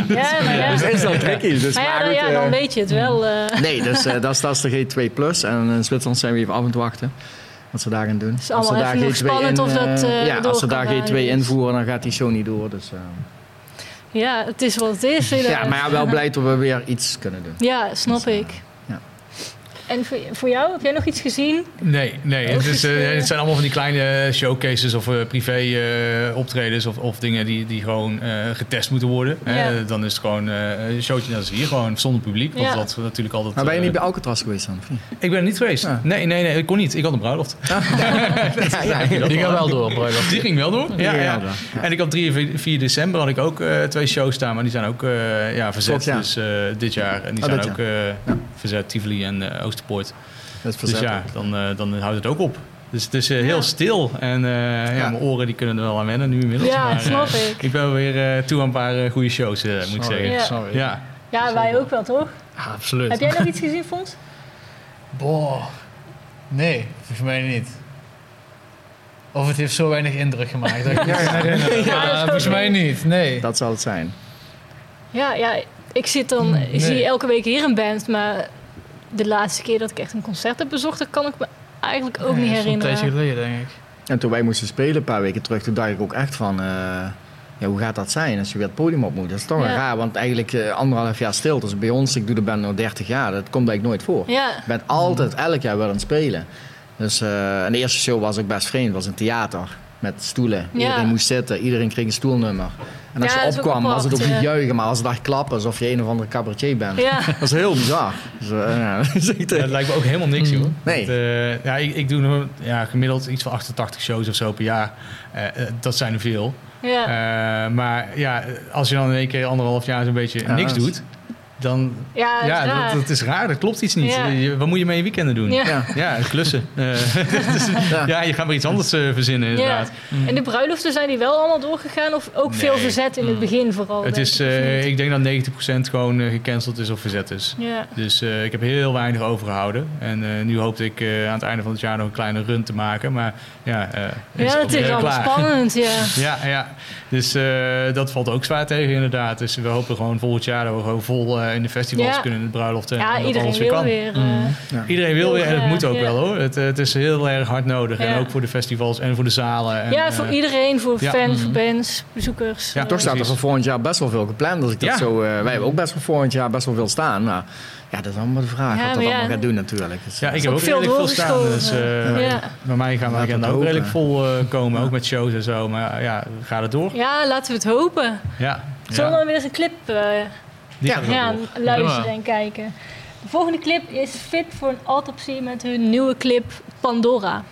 Ja, ja. Dat is dan tricky. Dus Maar ja, maar dan, goed, ja, dan eh, weet je het wel. eh. Nee, dus eh, dat, is, dat is de G2 Plus. En in Zwitserland zijn we even af aan het wachten. Wat ze daar gaan doen. is allemaal ze daar even nog spannend of dat, Ja, als ze daar kan G2 gaan, dus. invoeren, dan gaat die show niet door. Dus, eh, ja, het is wat het is. ja, maar ja, wel blij dat we weer iets kunnen doen. Ja, snap Dus, ik. En voor, voor jou, heb jij nog iets gezien? Nee, nee. Het, is, eh, eh, het zijn allemaal van die kleine showcases of eh, privé eh, optredens of, of dingen die, die gewoon eh, getest moeten worden. hè. Dan is het gewoon eh, een showtje net als hier, gewoon zonder publiek. Want Ja. dat is natuurlijk altijd... Maar ben je eh, niet bij Alcatraz geweest dan? Ik ben er niet geweest. Ja. Nee, nee, nee. Ik kon niet. Ik had een bruiloft. Ja, ja, ja. Die gaan wel door, bruiloft. Die ging wel door. Ja, ging ja. En ik had 3 en 4 4 december had ik ook eh, twee shows staan, maar die zijn ook eh, ja, verzet. Dus eh, dit jaar. En die Oh, zijn ook eh, verzet, Tivoli en eh, Is Dus ja, dan, eh, dan houdt het ook op. Dus het is eh, heel stil. En eh, ja. Ja. mijn oren die kunnen er wel aan wennen nu inmiddels. Ja, maar, snap ik. ik ben weer eh, toe aan een paar goede shows, moet ik zeggen. Ja. sorry. Ja. Ja, wij ook wel, toch? Ja, absoluut. Heb jij nog iets gezien, Fons? Boah. Nee, volgens mij niet. Of het heeft zo weinig indruk gemaakt. Dat ik. Ja, volgens mij niet, nee. Dat zal het zijn. Ja, ja, ik zit dan, ik Nee. zie elke week hier een band, maar de laatste keer dat ik echt een concert heb bezocht, dat kan ik me eigenlijk ook Nee, niet wel Een herinneren. tijdje geleden, denk ik. En toen wij moesten spelen een paar weken terug, toen dacht ik ook echt van... eh, ja, hoe gaat dat zijn als je weer het podium op moet? Dat is toch wel Ja. raar, want eigenlijk eh, anderhalf jaar stil. Dus bij ons, ik doe de band nu 30 jaar, dat komt eigenlijk nooit voor. Ja, Je bent altijd, elk jaar weer aan het spelen. Dus eh, en de eerste show was ook best vreemd. was een theater met stoelen. Ja. Iedereen moest zitten, iedereen kreeg een stoelnummer. En als Ja, je opkwam, was het ook niet juichen, maar als het dacht klappen alsof je een of andere cabaretier bent. ja. Dat is heel bizar. Dus, ja, dat Ja, lijkt me ook helemaal niks, joh. Nee. Het, eh, ja, ik, ik doe nog, ja, gemiddeld iets van 88 shows of zo per jaar. Eh, dat zijn er veel. ja. Eh, maar ja, als je dan in één keer anderhalf jaar zo'n beetje Ja, niks doet, dan ja, dat is ja, raar. dat, dat is raar. Dat klopt iets niet. Ja. Wat moet je met je weekenden doen? Ja. ja. Klussen. Eh, dus, Ja. ja. je gaat maar iets anders eh, verzinnen inderdaad. En de bruiloften zijn die wel allemaal doorgegaan of ook veel verzet in het begin vooral? Het denk is, eh, ik denk dat 90% gewoon gecanceld is of verzet is. Ja. Dus eh, ik heb heel weinig overgehouden. En eh, nu hoopte ik eh, aan het einde van het jaar nog een kleine run te maken. Maar ja, eh ja, het is allemaal klaar. spannend, ja. Ja, ja. Dus eh, dat valt ook zwaar tegen inderdaad. Dus we hopen gewoon volgend jaar dat we gewoon vol eh, in de festivals Ja. kunnen, in de bruiloften. en Ja, dat iedereen alles weer wil kan. weer. eh, Iedereen wil weer en het graag, moet ook ja. wel hoor. Het, eh, het is heel erg hard nodig. Ja. En ook voor de festivals en voor de zalen. En, ja, voor eh, iedereen, voor ja. fans, voor bands, bezoekers. Ja, eh, Toch staat er voor volgend jaar best wel veel gepland. Als ik dat Ja. zo, eh, wij hebben ook best wel volgend jaar best wel veel staan. Nou, ja, dat is allemaal de vraag Ja, wat dat maar ja. allemaal gaat doen natuurlijk. Dus, Ja, ik heb ook veel redelijk veel staan. Dus eh, Ja. bij mij gaan we agenda ook redelijk vol eh, komen. Ook met shows en zo. Maar ja, gaat het door? Ja, laten we het hopen. Ja. Zullen we ja. dan weer eens een clip Die ook gaan luisteren Ja. en kijken? De volgende clip is Fit voor een Autopsie met hun nieuwe clip Pandora.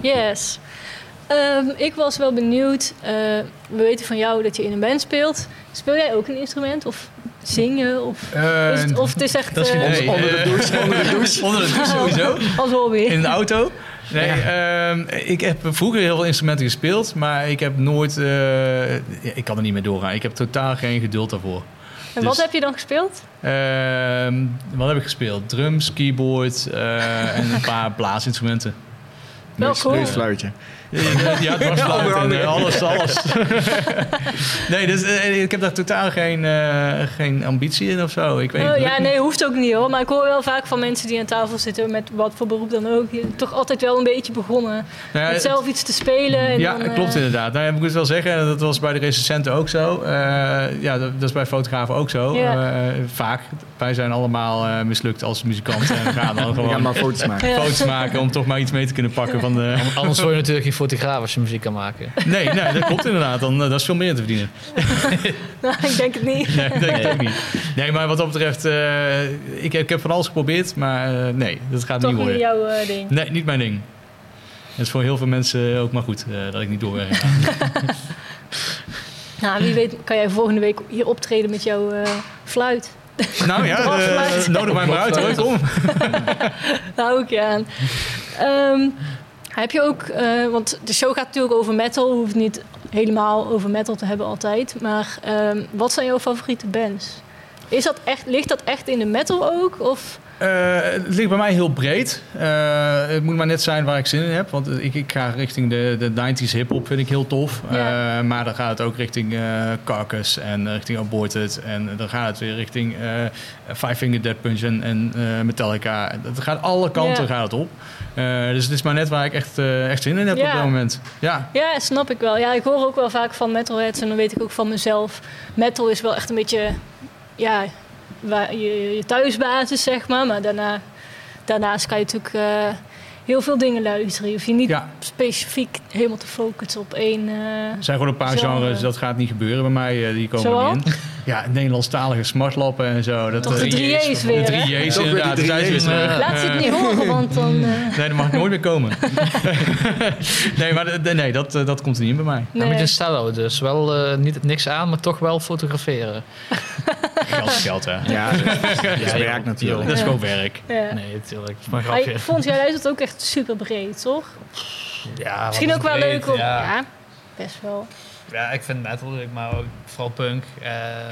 Yes. Ehm, ik was wel benieuwd. eh, we weten van jou dat je in een band speelt. Speel jij ook een instrument? Of zingen? Of, Eh, is het, of het is echt dat is eh, nee, onder de douche, onder de douche. onder de douche sowieso. als hobby? In de auto. Nee, ehm, ik heb vroeger heel veel instrumenten gespeeld, maar ik heb nooit... eh, ja, ik kan er niet meer doorgaan. Ik heb totaal geen geduld daarvoor. en wat dus- heb je dan gespeeld? Ehm, wat heb ik gespeeld? Drums, keyboard eh, en een paar blaasinstrumenten. Wel cool. Ja, ja, dwarsfluit en eh, alles, alles. nee, dus eh, ik heb daar totaal geen, eh, geen ambitie in of zo. Ik weet Oh, het ja, nee, hoeft ook niet hoor. Maar ik hoor wel vaak van mensen die aan tafel zitten met wat voor beroep dan ook. Je toch altijd wel een beetje begonnen Nou ja, met zelf iets te spelen. En ja, dan, klopt inderdaad. Nou, ja, ik moet wel zeggen, dat was bij de recensenten ook zo. Eh, ja, dat, dat is bij fotografen ook zo. Ja. Eh, vaak. Wij zijn allemaal eh, mislukt als muzikanten. En gaan dan gewoon gaan maar foto's maken. Ja. foto's maken om toch maar iets mee te kunnen pakken van de... Anders word je natuurlijk geen fotograaf als je muziek kan maken. Nee, nee dat klopt inderdaad. Dan, eh, dat is veel meer te verdienen. nou, ik denk het niet. Nee, dat denk ik ook niet. Nee, maar wat dat betreft, eh, ik, ik heb van alles geprobeerd, maar eh, nee, dat gaat Toch niet niet worden. jouw eh, ding. Nee, niet mijn ding. Het is voor heel veel mensen ook maar goed eh, dat ik niet door ben gegaan. Nou, wie weet kan jij volgende week hier optreden met jouw eh, fluit. nou ja, nodig mij maar uit hoor, kom. Daar hou ik je aan. Ehm, heb je ook, eh, want de show gaat natuurlijk over metal. Hoeft niet helemaal over metal te hebben altijd. Maar ehm, wat zijn jouw favoriete bands? Is dat echt, ligt dat echt in de metal ook? Of, Eh, het ligt bij mij heel breed. Eh, het moet maar net zijn waar ik zin in heb. Want ik, ik ga richting de, de 90s hip-hop, vind ik heel tof. Ja. Eh, maar dan gaat het ook richting Carcass en richting Aborted. En dan gaat het weer richting Five Finger Death Punch en, en Metallica. Het gaat alle kanten Ja. gaat het op. Dus het is maar net waar ik echt, echt zin in heb Ja. op dat moment. Ja, ja, snap ik wel. Ja, ik hoor ook wel vaak van metalheads en dan weet ik ook van mezelf. Metal is wel echt een beetje, ja, je, je thuisbasis zeg maar. Maar daarna, daarnaast kan je natuurlijk eh, heel veel dingen luisteren. Je hoeft je niet ja. specifiek helemaal te focussen op één... eh, Er zijn gewoon een paar Genre. genres, dat gaat niet gebeuren bij mij. eh, die komen Zoals? er niet in. Ja, Nederlandstalige smartlappen en zo. Dat, Toch eh, de De weer, drie J's weer inderdaad. drie J's, eh. Laat ze het niet horen, want dan... eh, Nee, dat mag nooit meer komen. nee, maar de- de- nee, dat, eh, dat komt er niet in bij mij. Nee. je stellen houden. Dus wel eh, niet, niks aan, maar toch wel fotograferen. Geld is geld, hè. Ja, dat is, dat is Ja, werk natuurlijk. Dat is gewoon werk. ja. Nee, natuurlijk. Dat is maar grapje. ik vond jij luistert ook echt super breed, toch? Ja, Misschien ook wel breed, leuk om... Ja. Ja. best wel. Ja, ik vind metal leuk, maar ook vooral punk. eh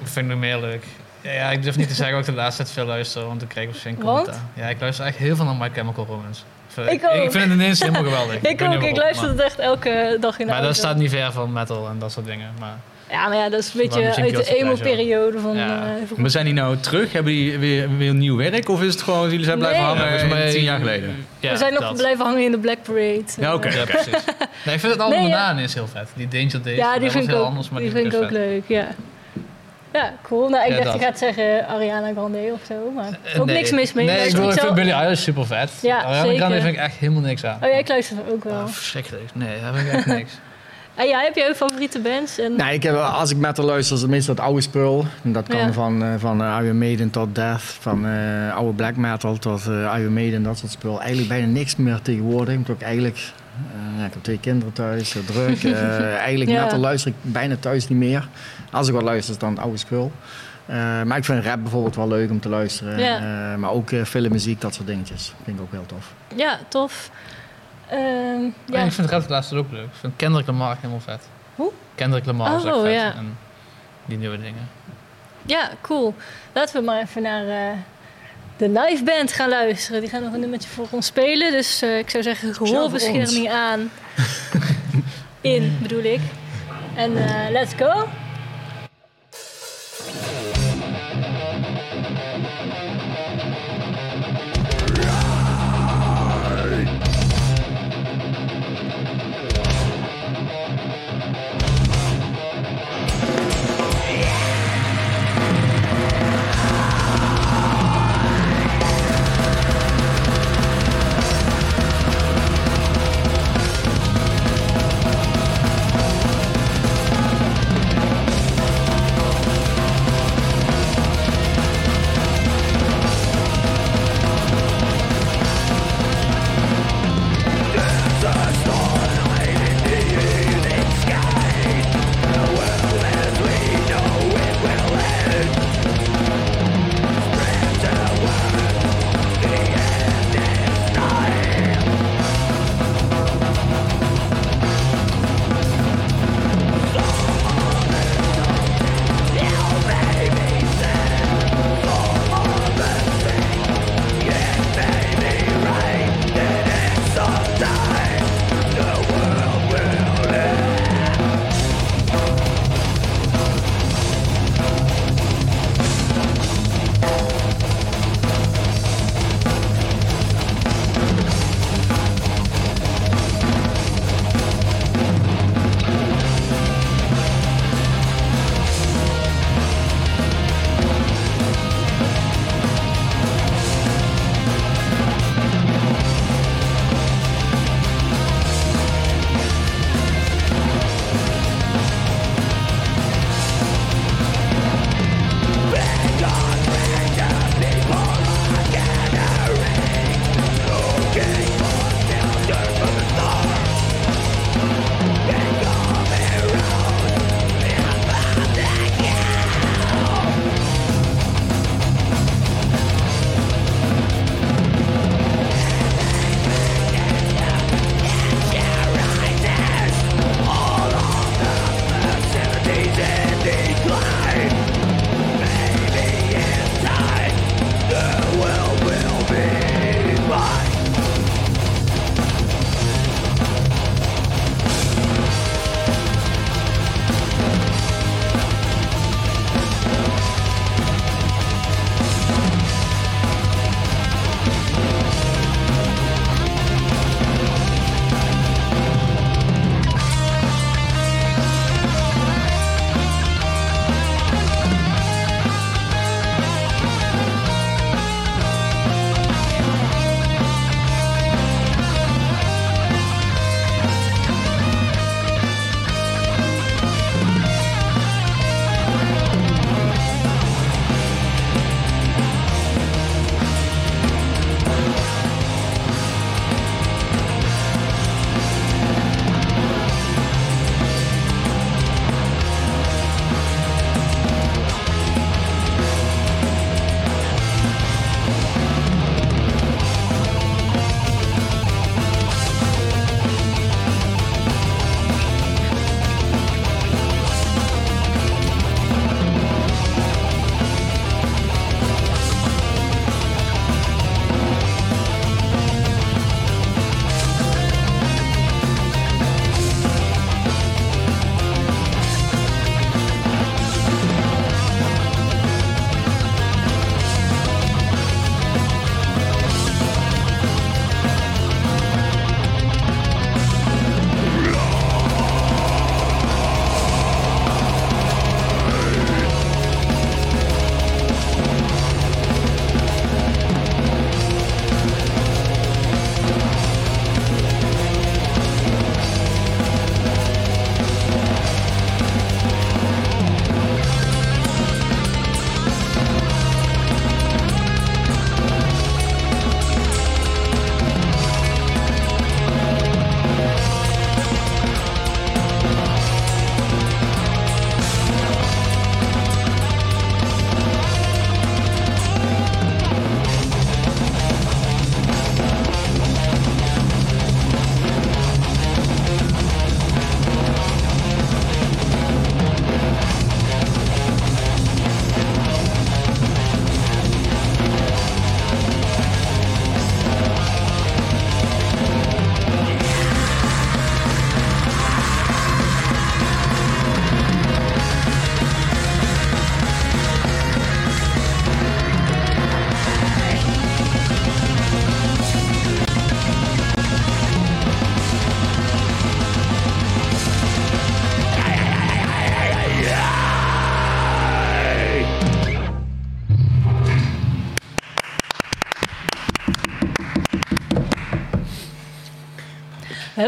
ik vind het meer leuk. Ja, ik durf niet te zeggen dat ik de laatste tijd veel luister, want krijg ik waarschijnlijk Want? commentaar. Ja, ik luister echt heel veel naar My Chemical Romance. Ik ook. ik vind het ineens helemaal geweldig. Ik, ook, ik luister het echt elke dag in de Maar dat staat niet ver van metal en dat soort dingen. Maar Ja, maar ja, dat is een beetje uit de emo-periode van... Ja. eh. Maar zijn die nou terug? Hebben die weer, weer nieuw werk? Of is het gewoon, jullie zijn blijven Nee. hangen Ja, tien jaar geleden? ja, We zijn nog dat. blijven hangen in de Black Parade. Ja, oké. Ja, precies. Nee, ik vind het album Nee, is heel vet. Die Danger Days. Ja, dat die vind ik heel ook, anders, maar die die, vind ik ook vet. leuk, ja. Ja, cool. Nou, ik Ja, dacht, dat. je gaat zeggen Ariana Grande of zo, maar Eh, ook nee. niks mis mee. Nee, ik, je ik vind Billie Eilish super vet. Ja, Ariana zeker. Grande vind ik echt helemaal niks aan. Oh ja, ik luister ook wel. Ah, verschrikkelijk. Nee, daar vind ik echt niks. En jij, heb jij ook favoriete bands? En... Nou, ik heb, als ik metal luister, is het meestal het oude spul. En dat kan Ja. van, eh, van eh, Iron Maiden tot Death, van eh, oude black metal tot eh, Iron Maiden, dat soort spul. Eigenlijk bijna niks meer tegenwoordig. Ik, ook eigenlijk, ja, ik heb twee kinderen thuis, druk. Eigenlijk Ja. metal luister ik bijna thuis niet meer. Als ik wat luister, is dan het oude spul. Maar ik vind rap bijvoorbeeld wel leuk om te luisteren. Maar ook filmmuziek, dat soort dingetjes. Vind ik ook heel tof. Ja, tof. Ehm, Ja. ja. ik vind rap laatst ook leuk. Ik vind Kendrick Lamar helemaal vet. Hoe? Kendrick Lamar is echt Oh, vet. ja. En die nieuwe dingen. ja, cool. Laten we maar even naar eh, de live band gaan luisteren. Die gaan nog een nummertje voor ons spelen. Dus eh, ik zou zeggen, gehoorbescherming aan. In, bedoel ik. En eh, let's go.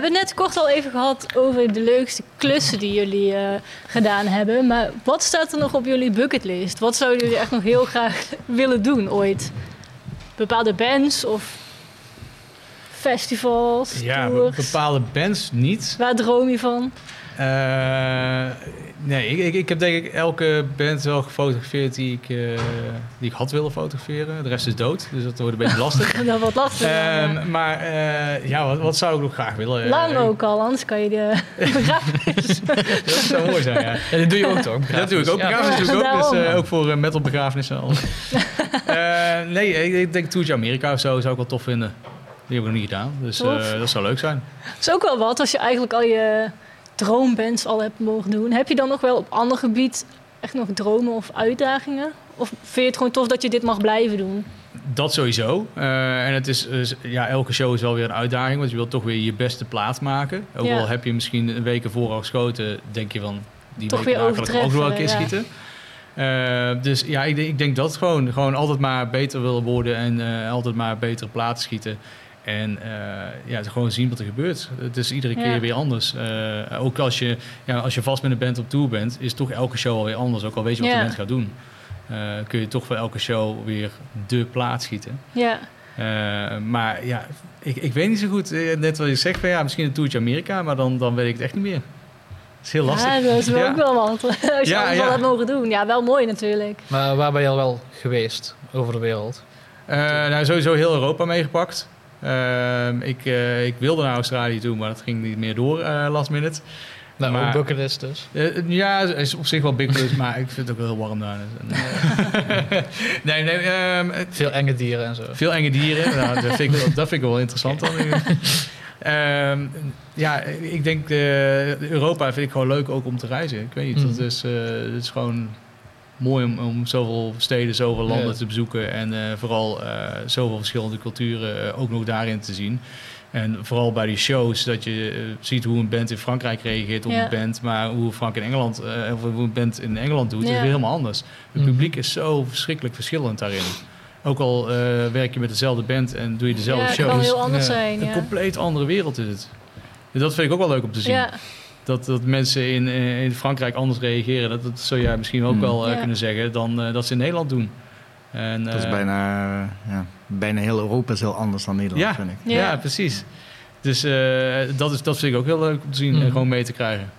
Hebben het net kort al even gehad over de leukste klussen die jullie eh, gedaan hebben. Maar wat staat er nog op jullie bucketlist? Wat zouden jullie echt nog heel graag willen doen ooit? Bepaalde bands of festivals, Ja, tours? bepaalde bands niet. Waar droom je van? Eh, nee, ik, ik, ik heb denk ik elke band wel gefotografeerd die ik, eh, die ik had willen fotograferen. De rest is dood, dus dat wordt een beetje lastig. Dat wat lastig. Ehm, maar eh, ja, wat, wat zou ik nog graag willen? Lang ook al, anders kan je de begrafenis. Dat zou mooi zijn, ja. Ja, dat doe je ook toch? Dat doe ik ook. Ja. Begrafenis doe ik ook. Dus ook voor uh, metal begrafenissen. en. Eh, nee, ik, ik denk Tourtje Amerika of zo zou ik wel tof vinden. Die heb ik nog niet gedaan. Dus eh, dat zou leuk zijn. Dat is ook wel wat als je eigenlijk al je droombands al hebt mogen doen. Heb je dan nog wel op ander gebied echt nog dromen of uitdagingen? Of vind je het gewoon tof dat je dit mag blijven doen? Dat sowieso. Eh, en het is, is- ja, elke show is wel weer een uitdaging. Want je wilt toch weer je beste plaat maken. Ook Ja. al heb je misschien een week ervoor al geschoten, denk je van... Die Toch week weer ik ook nog wel een keer schieten. Eh, dus ja, ik denk, ik denk dat gewoon. Gewoon altijd maar beter willen worden en eh, altijd maar betere platen schieten. En eh, ja, gewoon zien wat er gebeurt. Het is iedere keer Ja. weer anders. Eh, ook als je, ja, als je vast met een band op tour bent, is toch elke show alweer anders. Ook al weet je wat Ja. de band gaat doen. Eh, kun je toch voor elke show weer de plaat schieten. Ja, Eh, maar ja, ik, ik weet niet zo goed. Net wat je zegt, van, ja, misschien een toertje Amerika, maar dan, dan weet ik het echt niet meer. Dat is heel lastig. ja dat is wel Ja. ook wel wat. Als je Ja, ja. mogen doen. Ja, wel mooi natuurlijk. Maar waar ben je al wel geweest over de wereld? Eh, nou, sowieso heel Europa meegepakt. Ehm, ik, eh, ik wilde naar Australië toe, maar dat ging niet meer door eh, last minute. Nou, Maar- bucketlist dus. Eh, ja, is op zich wel big plus, maar ik vind het ook wel heel warm daar. Dus, nee, nee, ehm, Veel enge dieren en zo. Veel enge dieren. nou, dat, vind ik, wel- dat vind ik wel interessant dan. Ehm, ja, ik denk Europa vind ik gewoon leuk ook om te reizen. Ik weet niet, Mhm. dat is gewoon mooi om, om zoveel steden, zoveel landen Ja. te bezoeken. En eh, vooral eh, zoveel verschillende culturen eh, ook nog daarin te zien. En vooral bij die shows, dat je ziet hoe een band in Frankrijk reageert op Ja. een band. Maar hoe Frank in Engeland, eh, of hoe een band in Engeland doet, is weer helemaal anders. Het Mhm. publiek is zo verschrikkelijk verschillend daarin. Ook al eh, werk je met dezelfde band en doe je dezelfde ja, het shows. kan heel anders Ja. zijn. Een compleet andere wereld is het. En dat vind ik ook wel leuk om te zien. Dat, dat mensen in, eh, in Frankrijk anders reageren. Dat, dat zou jij misschien ook Hmm. wel eh, Ja. kunnen zeggen dan eh, dat ze in Nederland doen. En, Dat is bijna, ja, bijna heel Europa is heel anders dan Nederland, ja, vind ik. ja. Ja. precies. Dus eh, dat, is, dat vind ik ook heel leuk om te zien en Mhm. gewoon mee te krijgen.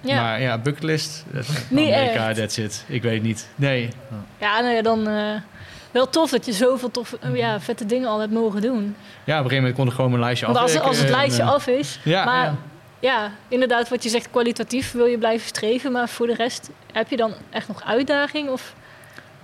ja. Maar ja, bucketlist. Amerika, echt. that's it. Ik weet niet. Nee. ja nou ja, dan eh, wel tof dat je zoveel tof, ja, vette dingen al hebt mogen doen. Ja, op een gegeven moment kon ik gewoon mijn lijstje Want als, als het en, lijstje af is, Ja, maar ja. Ja, inderdaad, wat je zegt, kwalitatief wil je blijven streven. Maar voor de rest, heb je dan echt nog uitdaging? Of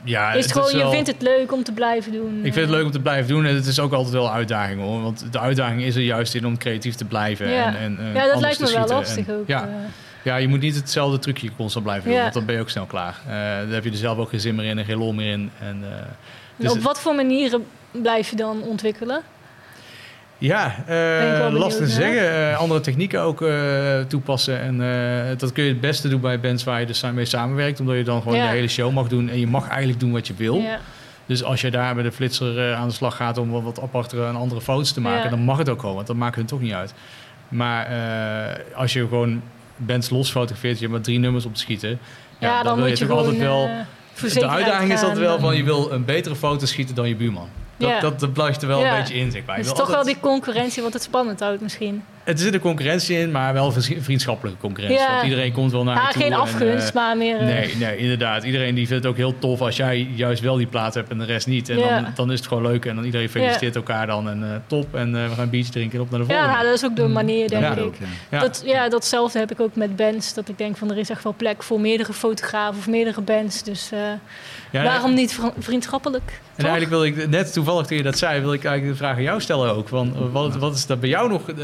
ja, is het gewoon, wel- je vindt het leuk om te blijven doen? Ik vind het leuk om te blijven doen en het is ook altijd wel een uitdaging hoor. Want de uitdaging is er juist in om creatief te blijven. Ja. En, en, eh, Ja, dat lijkt me wel lastig En- ook. Ja, eh. ja, je moet niet hetzelfde trucje constant blijven doen, Ja. want dan ben je ook snel klaar. Eh dan heb je er zelf ook geen zin meer in en geen lol meer in. En, eh, En dus op het- wat voor manieren blijf je dan ontwikkelen? Ja, eh lastig te zeggen. Eh, andere technieken ook eh, toepassen. En dat kun je het beste doen bij bands waar je dus mee samenwerkt. Omdat je dan gewoon Ja. de hele show mag doen. En je mag eigenlijk doen wat je wil. Ja. Dus als je daar met een flitser aan de slag gaat om wat, wat apartere en andere foto's te maken, Ja. dan mag het ook gewoon, want dat maakt hun toch niet uit. Maar als je gewoon bands los fotografeert, je hebt maar drie nummers op te schieten, ja, dan, dan, wil je moet je toch altijd wel. de uitdaging is altijd wel van je wil een betere foto schieten dan je buurman. Dat, dat, dat blijft er wel een beetje in, zeg maar. Het is toch wel die concurrentie wat het spannend houdt misschien. Er zit een concurrentie in, maar wel een vriendschappelijke concurrentie. Ja. Want iedereen komt wel naar Ja, je toe. geen en, afgunst, eh, maar meer... eh, Nee, nee, inderdaad. Iedereen die vindt het ook heel tof als jij juist wel die plaat hebt en de rest niet. En Ja. dan, dan is het gewoon leuk en dan iedereen feliciteert elkaar dan. En eh, top, en eh, we gaan een biertje drinken en op naar de Ja, volgende. nou, dat is ook de manier, denk Ja. ik. Ja. Ja. Dat, ja, datzelfde heb ik ook met bands. Dat ik denk van er is echt wel plek voor meerdere fotografen of meerdere bands. Dus eh, Ja, waarom niet vri- vriendschappelijk? En toch? eigenlijk wil ik, net toevallig toen je dat zei, wil ik eigenlijk de vraag aan jou stellen ook. Van, wat, wat is dat bij jou nog eh,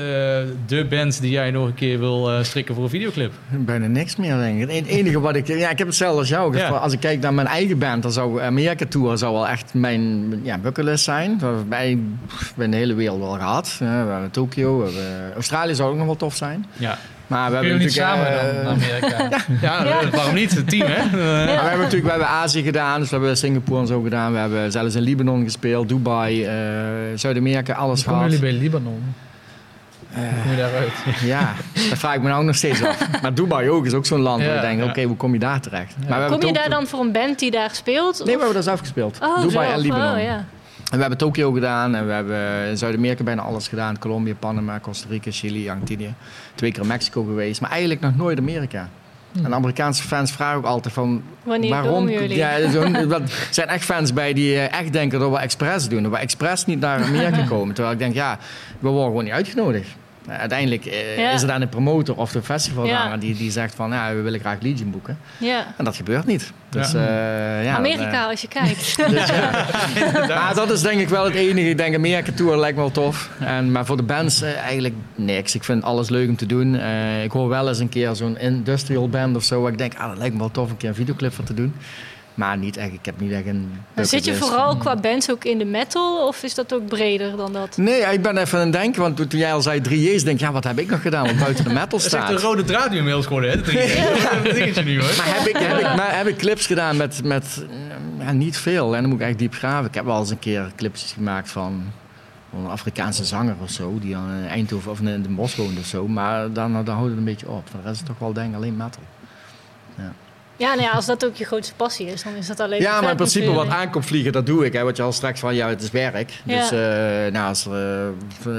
de band die jij nog een keer wil eh, strikken voor een videoclip? Bijna niks meer, denk ik. Het enige wat ik... Ja, ik heb hetzelfde als jou. Ja. Als ik kijk naar mijn eigen band, dan zou Amerika Tour zou wel echt mijn ja, bucketlist zijn. Dat hebben de hele wereld wel gehad. We hebben Tokio, we hebben, Australië zou ook nog wel tof zijn. Ja, Maar we hebben natuurlijk... samen eh, dan naar Amerika? ja, Ja. eh, waarom niet? Het team, hè? Eh, Maar we hebben natuurlijk we hebben Azië gedaan, dus we hebben Singapore en zo gedaan. We hebben zelfs in Libanon gespeeld, Dubai, eh, Zuid-Amerika, alles gehad. jullie bij Libanon? Hoe kom je daaruit? Ja, dat vraag ik me nou nog steeds af. Maar Dubai ook is ook zo'n land waar je denkt, ja. oké, hoe kom je daar terecht? Maar we hebben Kom je daar dan voor een band die daar speelt? Nee, we hebben daar zelf gespeeld. Oh, Dubai zelf. en Libanon. Oh, ja. En we hebben Tokio gedaan en we hebben in Zuid-Amerika bijna alles gedaan. Colombia, Panama, Costa Rica, Chili, Argentinië. Twee keer in Mexico geweest, maar eigenlijk nog nooit Amerika. En Amerikaanse fans vragen ook altijd van... Wanneer waarom? komen jullie? Ja, er zijn echt fans bij die eh, echt denken dat we expres doen. Dat we expres niet naar Amerika komen. Terwijl ik denk, ja, we worden gewoon niet uitgenodigd. Eh, Uiteindelijk eh, Ja. is er dan een promotor of de festivalzanger Ja. die, die zegt van... Ja, we willen graag Legion boeken. ja. En dat gebeurt niet. Dus, Ja. eh, dan, Amerika, als je kijkt. maar dat is denk ik wel het enige. Ik denk Amerika Tour lijkt me wel tof. En, maar voor de bands eigenlijk niks. Ik vind alles leuk om te doen. Eh, ik hoor wel eens een keer zo'n industrial band of zo. Waar ik denk, ah, dat lijkt me wel tof om een keer een videoclip van te doen. Maar niet echt, ik heb niet echt een Dan zit je vooral qua bands ook in de metal of is dat ook breder dan dat? Nee, ik ben even aan het denken. Want toen jij al zei 3J's, denk ik, ja, wat heb ik nog gedaan wat buiten de metal Dat is echt staat. een rode draad nu inmiddels geworden, hè? Dat is een dingetje nu, hoor. Maar heb ik, heb, ik, maar heb ik clips gedaan met, met ja, niet veel. En dan moet ik echt diep graven. Ik heb wel eens een keer clipjes gemaakt van, van een Afrikaanse zanger of zo. Die dan in Eindhoven of in Den Bosch woont of zo. Maar dan, dan houdt het een beetje op. Voor de rest is het toch wel denk ik alleen metal. Ja, nou ja, als dat ook je grootste passie is, dan is dat alleen Ja, maar in principe wat aankomt vliegen, dat doe ik. Hè. Wat je al straks van, ja, het is werk. Ja. Dus eh, nou, als, er,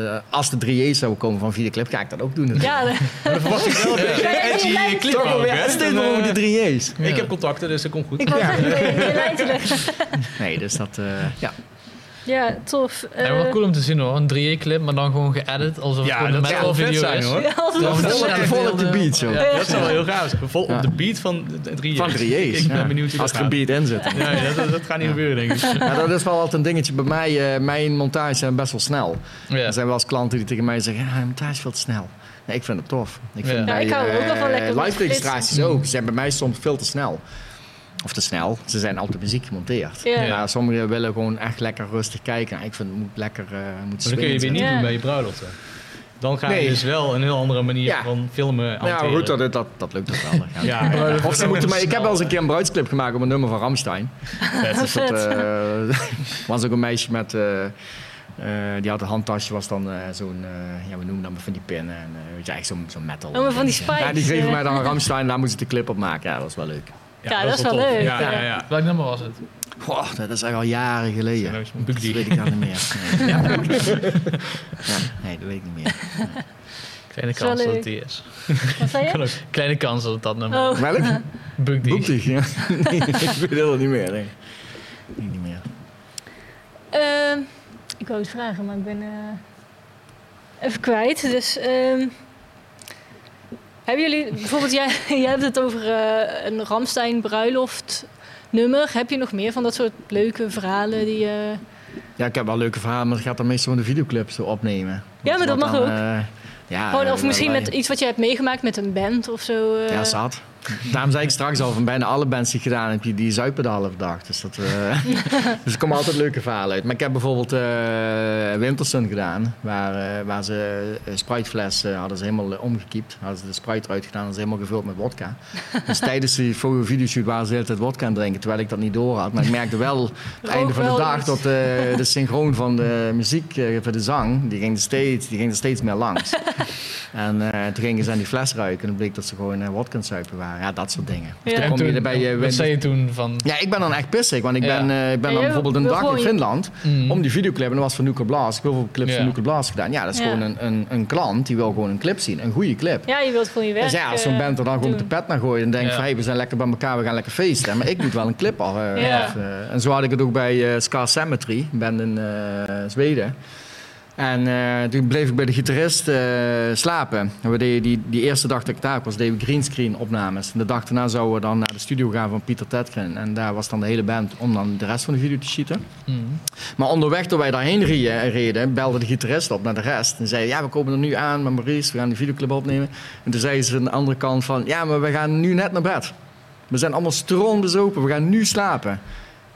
eh, als de 3J's zouden komen van videoclip, ga ik dat ook doen. natuurlijk. Ja, de- Dan verwacht ik wel een beetje Ja, edgy ja, ja, clip ook, hè? steeds over eh, de 3J's. Ik heb contacten, dus dat komt goed. ik wou zeggen. Nee, dus dat, eh, ja. Ja, tof. Ja, wel Eh, cool om te zien hoor. Een 3E-clip, maar dan gewoon geëdit alsof het Ja, gewoon een metal video zijn, is. hoor. ja, het Ja, dat is Vol, Ja, vol op de beat zo. Ja. Dat zou wel heel gaaf zijn. Vol Ja. op de beat van de 3J's. Van 3J's. Ik ben ja. benieuwd hoe Als er een beat in zit. Ja, ja, dat, dat gaat niet gebeuren, denk ik. Ja, dat is wel altijd een dingetje bij mij. eh, mijn montages zijn best wel snel. Ja. Er zijn wel eens klanten die tegen mij zeggen: ja, mijn montage is veel te snel. Nee, ik vind het tof. Ik vind Ja. Ja, ik hou ook wel van lekker live registraties ook. Ze zijn bij mij soms veel te snel. Of te snel. Ze zijn altijd muziek gemonteerd. Ja. Maar sommigen willen gewoon echt lekker rustig kijken. Ik vind het moet lekker uh, moet Maar dat kun je weer niet Ja. doen bij je bruiloft. hè. Dan ga je Nee. dus wel een heel andere manier Ja. van filmen zijn. Ja, hanteren. goed, dat, dat, dat lukt ook wel. Ja. Ja, ja. Of ze moeten mij, ik heb wel eens een keer een bruidsclip gemaakt op een nummer van Ramstein. Dus dat eh, was ook een meisje met. eh, eh, die had een handtasje, was dan eh, zo'n, eh, ja, we noemen dat maar van die pinnen. En, eh, weet je, echt zo'n zo'n metal. Oh, maar van die spikes. Ja, die geven mij dan een Ramstein, daar moest ik de clip op maken. Ja, dat was wel leuk. Ja, dat is wel leuk. Ja, ja, Ja. ja. Welk nummer was het? Goh, dat is echt al jaren geleden. Dat is Dat weet ik al niet meer. Nee. Ja. Ja, nee, dat weet ik niet meer. Kleine is kans dat het die is. Wat zei je? Kleine kans dat het dat nummer Oh, Welk? Bug die. Boektig, ja. Nee, ik weet het niet meer. Nee. Niet meer. Ehm, ik wou iets vragen, maar ik ben eh, even kwijt. Dus ehm, hebben jullie bijvoorbeeld, jij, jij hebt het over eh, een Ramstein bruiloft nummer. Heb je nog meer van dat soort leuke verhalen die je... Ja, ik heb wel leuke verhalen, maar het gaat dan meestal van de videoclips zo opnemen. Ja, maar dat mag dan, ook. eh, ja, Gewoon, of eh, misschien met iets wat je hebt meegemaakt met een band of zo. eh. Ja, zat. Daarom zei ik straks al, van bijna alle bands die ik gedaan heb, die, die zuipen de halve dag. Dus, dat, eh, dus er komen altijd leuke verhalen uit. Maar ik heb bijvoorbeeld eh Wintersun gedaan, waar, eh, waar ze een spruitfles hadden ze helemaal omgekiept. Hadden ze de spruit eruit gedaan, hadden ze helemaal gevuld met wodka. Dus tijdens die videoshoot waren ze de hele tijd wodka aan drinken, terwijl ik dat niet door had. Maar ik merkte wel, het einde van de dag, dat eh, de synchroon van de muziek voor de zang, die ging er steeds, die ging er steeds meer langs. En toen gingen ze aan die fles ruiken en dan bleek dat ze gewoon uh, wodka aan zuipen waren. Ja, dat soort dingen. En kom je toen, er bij je wat zei je toen van... ja, ik ben dan echt pissig, want ik Ja. ben, eh, ik ben dan je bijvoorbeeld een dag in Finland Mm. om die videoclip, en dat was van Nuclear Blast. Ik wil veel clips Ja. van Nuclear Blast gedaan. Ja, dat is Ja. gewoon een, een, een klant die wil gewoon een clip zien, een goede clip. Ja, je wilt gewoon je werk Dus ja, als zo'n eh, band er dan gewoon met de pet naar gooit en denkt Ja. van hey, we zijn lekker bij elkaar, we gaan lekker feesten. Maar ik moet wel een clip eh, af, eh. en zo had ik het ook bij eh, Scar Cemetery, een band in eh, Zweden. En eh, toen bleef ik bij de gitarist eh, slapen. En we deden die, die eerste dag dat ik daar was, deden we greenscreen opnames. En de dag daarna zouden we dan naar de studio gaan van Pieter Tetgren. En daar was dan de hele band om dan de rest van de video te schieten. Mm. Maar onderweg, toen wij daarheen reden, reden, belde de gitarist op naar de rest. En zei, ja, we komen er nu aan met Maurice, we gaan die videoclip opnemen. En toen zei ze aan de andere kant van, ja, maar we gaan nu net naar bed. We zijn allemaal stroombezopen, we gaan nu slapen.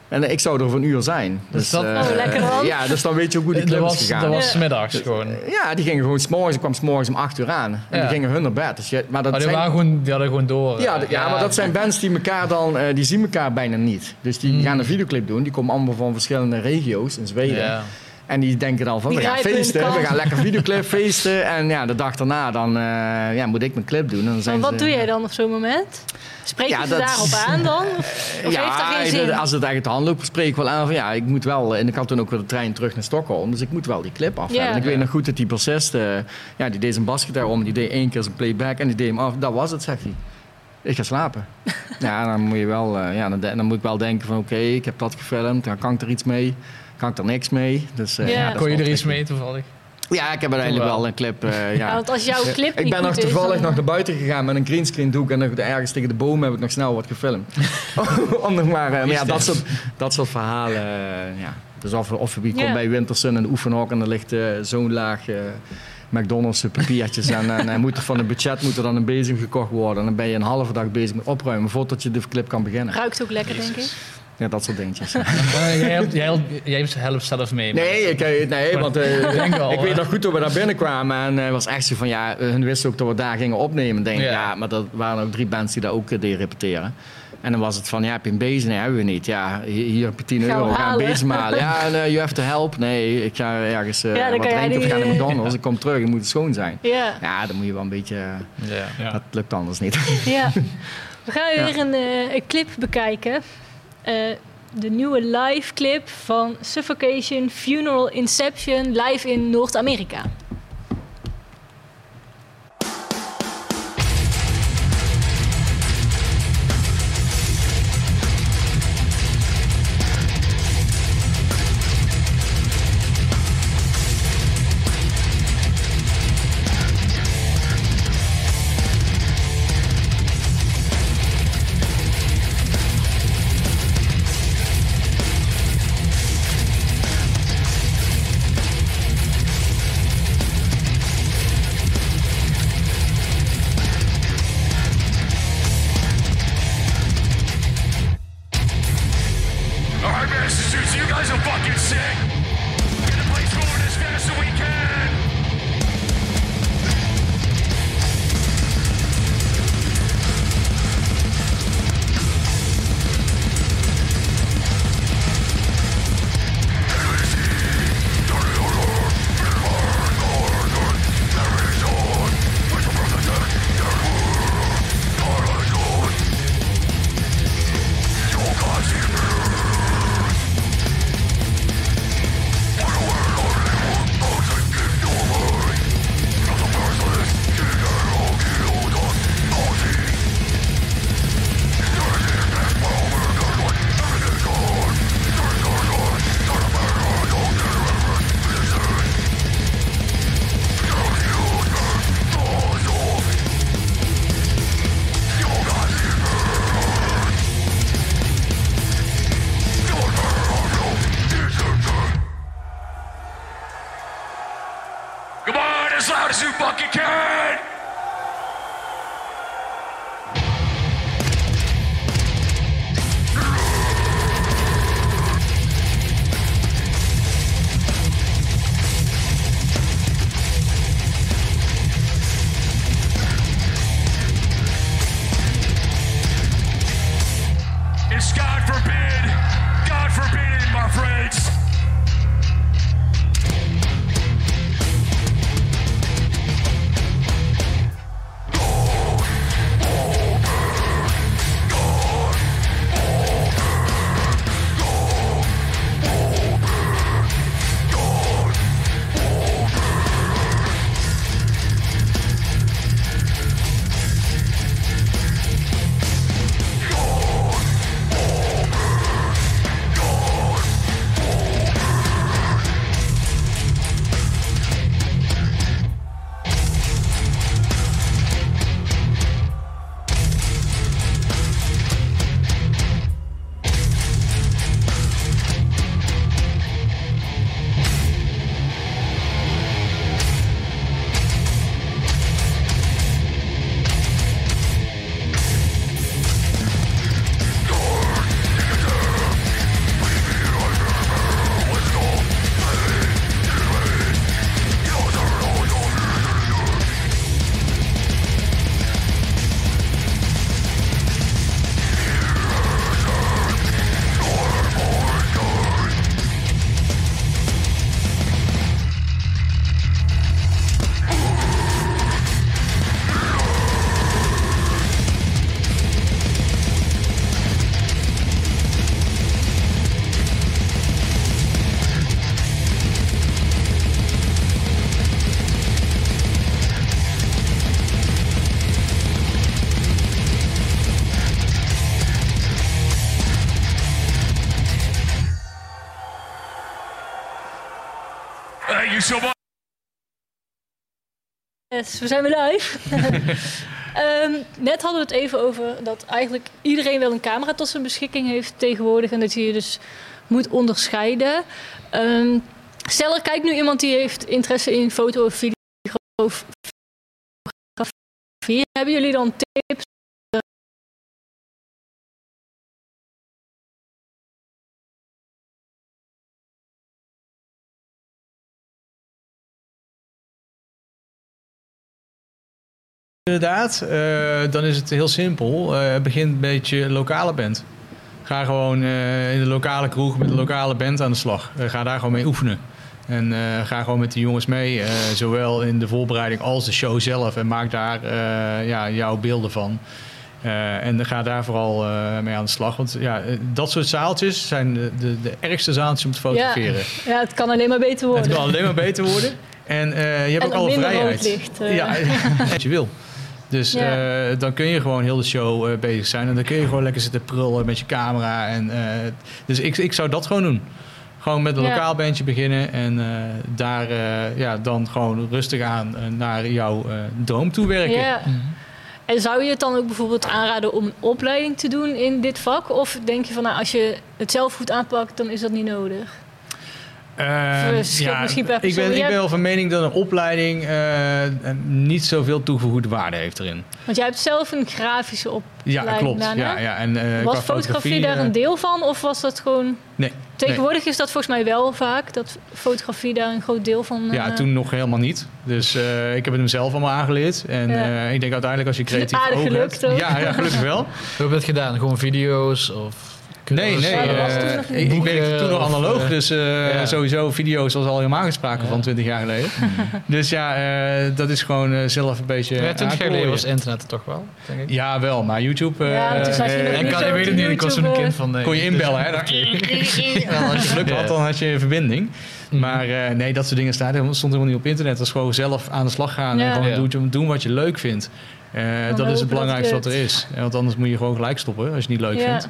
En ik zou er voor een uur zijn. Dus, dat- eh, Oh, lekker dan. Ja, dus dan weet je ook hoe die Dat clip is was, gegaan. dat was Ja. 's middags gewoon. Ja, die gingen gewoon s'morgens, ik kwam s'morgens om 8 uur aan. En Ja. die gingen hun naar bed. Dus je, maar dat Maar die, zijn, waren gewoon, die hadden gewoon door. ja, eh, ja, maar dat zijn bands die elkaar dan, eh, die zien elkaar bijna niet. Dus die Mm. gaan een videoclip doen. Die komen allemaal van verschillende regio's in Zweden. Ja. En die denken dan van, Die we gaan feesten, we gaan lekker videoclip feesten. En ja, de dag daarna dan, eh, ja, moet ik mijn clip doen. En dan Maar zijn wat ze, doe jij dan op zo'n moment? Spreek je Ja, ze dat- daarop aan dan? Of, heeft geen zin? als het echt de hand loopt, spreek ik wel aan van ja, ik moet wel. En ik had toen ook weer de trein terug naar Stockholm, dus ik moet wel die clip af Ja. hebben. En ik Ja. weet nog goed dat die bassist, eh, ja, die deed zijn basgitaar om, die deed één keer zijn playback en die deed hem af. Dat was het, zegt hij. Ik ga slapen. ja, dan moet je wel, eh, ja, dan, dan moet ik wel denken van oké, ik heb dat gefilmd, dan kan ik er iets mee. Kan ik er niks mee? Dus, eh, Ja. Kon je er iets mee toevallig? Ja, ik heb uiteindelijk wel. een clip. eh, ja. Ja, want als jouw clip Ik ben nog is, toevallig dan- nog naar buiten gegaan met een greenscreen doek en nog ergens tegen de boom heb ik nog snel wat gefilmd. Om nog maar, eh, maar ja, dat soort, dat soort verhalen. ja. Dus of, of wie komt Ja. bij Wintersun in de oefenhok en er ligt zo'n laag eh, McDonald's papiertjes en, en, en moet er van het budget moet er dan een bezem gekocht worden. En dan ben je een halve dag bezig met opruimen voordat je de clip kan beginnen. Ruikt ook lekker, denk ik. Ja, dat soort dingetjes. Eh, jij, helpt, jij, helpt, jij helpt zelf mee. Nee, ik, eh, nee want eh, wel, ik weet nog goed dat we daar binnenkwamen. En het was echt zo van, ja, eh, hun wisten ook dat we daar gingen opnemen. Ik Denk, ja. Ja. maar er waren ook drie bands die daar ook eh, deden repeteren. En dan was het van, ja, heb je een bezem? Nee, hebben we niet. Ja, hier, heb je 10 Gaan we euro, ga een halen. bezem halen. Ja, en, eh, you have to help. Nee, ik ga ergens eh Ja, dan wat drinken of ga naar eh, McDonald's. Ik kom terug, het moet schoon zijn. Ja, Ja, dan moet je wel een beetje... eh, Ja. Ja. Dat lukt anders niet. ja. We gaan Ja. weer een, eh, een clip bekijken. Eh, de nieuwe live clip van Suffocation Funeral Inception live in Noord-Amerika. As loud as you fucking can! Yes, we zijn weer live. Ehm, net hadden we het even over dat eigenlijk iedereen wel een camera tot zijn beschikking heeft tegenwoordig. En dat je je dus moet onderscheiden. Ehm, stel, er kijkt nu iemand die heeft interesse in foto of videografie. Hebben jullie dan tips? Inderdaad, eh, dan is het heel simpel. Eh begin een beetje lokale band. Ga gewoon eh, in de lokale kroeg met de lokale band aan de slag. Ga daar gewoon mee oefenen. En ga gewoon met de jongens mee, zowel in de voorbereiding als de show zelf. En maak daar ja, jouw beelden van. En ga daar vooral mee aan de slag. Want ja, dat soort zaaltjes zijn de, de, de ergste zaaltjes om te fotograferen. Ja, het kan alleen maar beter worden. Het kan alleen maar beter worden. En je hebt En ook alle vrijheid. licht. Ja, wat je wil. Dus Ja. eh, dan kun je gewoon heel de show eh, bezig zijn. En dan kun je gewoon lekker zitten prullen met je camera. En, eh, dus ik, ik zou dat gewoon doen. Gewoon met een Ja. lokaal bandje beginnen. En daar ja, dan gewoon rustig aan naar jouw droom toe werken. Ja. En zou je het dan ook bijvoorbeeld aanraden om een opleiding te doen in dit vak? Of denk je van nou, als je het zelf goed aanpakt, dan is dat niet nodig? Eh, misschien per ik ben, ik ben wel van mening dat een opleiding eh, niet zoveel toegevoegde waarde heeft erin. Want jij hebt zelf een grafische Ja, opleiding klopt. gedaan, hè? Ja, ja. En, eh, was fotografie daar eh, een deel van? Of was dat gewoon... Nee. Tegenwoordig is dat volgens mij wel vaak, dat fotografie daar een groot deel van... Ja, toen nog helemaal niet. Dus eh, ik heb het hem zelf allemaal aangeleerd. En Ja. eh, ik denk uiteindelijk als je creatief Aardig gelukt hebt... ook. Ja, ja, gelukkig wel. Hoe heb je het gedaan? Gewoon video's of... Nee, nee. Ja, was eh, toen nog ik, ik werkte toen analoog. eh, dus eh, ja. sowieso video's was al helemaal gesproken Ja. van 20 jaar geleden. dus ja, eh, dat is gewoon zelf een beetje Ja, 20 jaar geleden was internet er toch wel, denk ik. Ja, wel. Maar YouTube... eh, Ja, toen zat je En ik weet op het niet, ik was toen een kind van... nee. kon je Dus- inbellen, hè? Als je geluk had, dan had je een verbinding. Maar eh, nee, dat soort dingen staat, helemaal- stond helemaal niet op internet. Dat is gewoon zelf aan de slag gaan Ja. en gewoon Ja. doen, doen wat je leuk vindt. Eh, dat is het het belangrijkste wat er is. Want anders moet je gewoon gelijk stoppen als je het niet leuk Ja. vindt.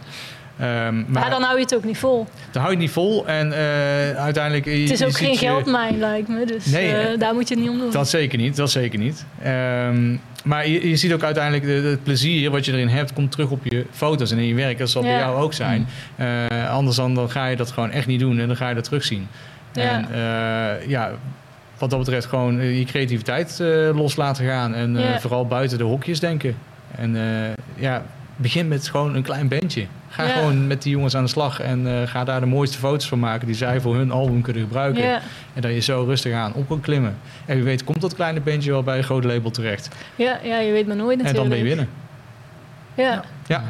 Ehm, maar dan hou je het ook niet vol. dan hou je het niet vol en eh, uiteindelijk... je- Het is je ook geen je- geldmijn, lijkt me. Dus Nee, eh, daar moet je het niet om doen. Dat zeker niet, dat zeker niet. Ehm, maar je, ziet ook uiteindelijk de- de- het plezier wat je erin hebt, komt terug op je foto's en in je werk. Dat zal bij jou ook zijn. Eh, anders dan, dan ga je dat gewoon echt niet doen en dan ga je dat terugzien. Ja. En eh, ja, wat dat betreft gewoon eh, je creativiteit eh, los laten gaan en eh, vooral buiten de hokjes denken. En eh, ja, begin met gewoon een klein bandje. Ga Ja. gewoon met die jongens aan de slag en eh, ga daar de mooiste foto's van maken die zij voor hun album kunnen gebruiken. Ja, En dat je zo rustig aan op kan klimmen. En wie weet komt dat kleine bandje wel bij een groot label terecht. ja, ja, je weet maar nooit En natuurlijk. dan ben je winnen. Ja. Ja.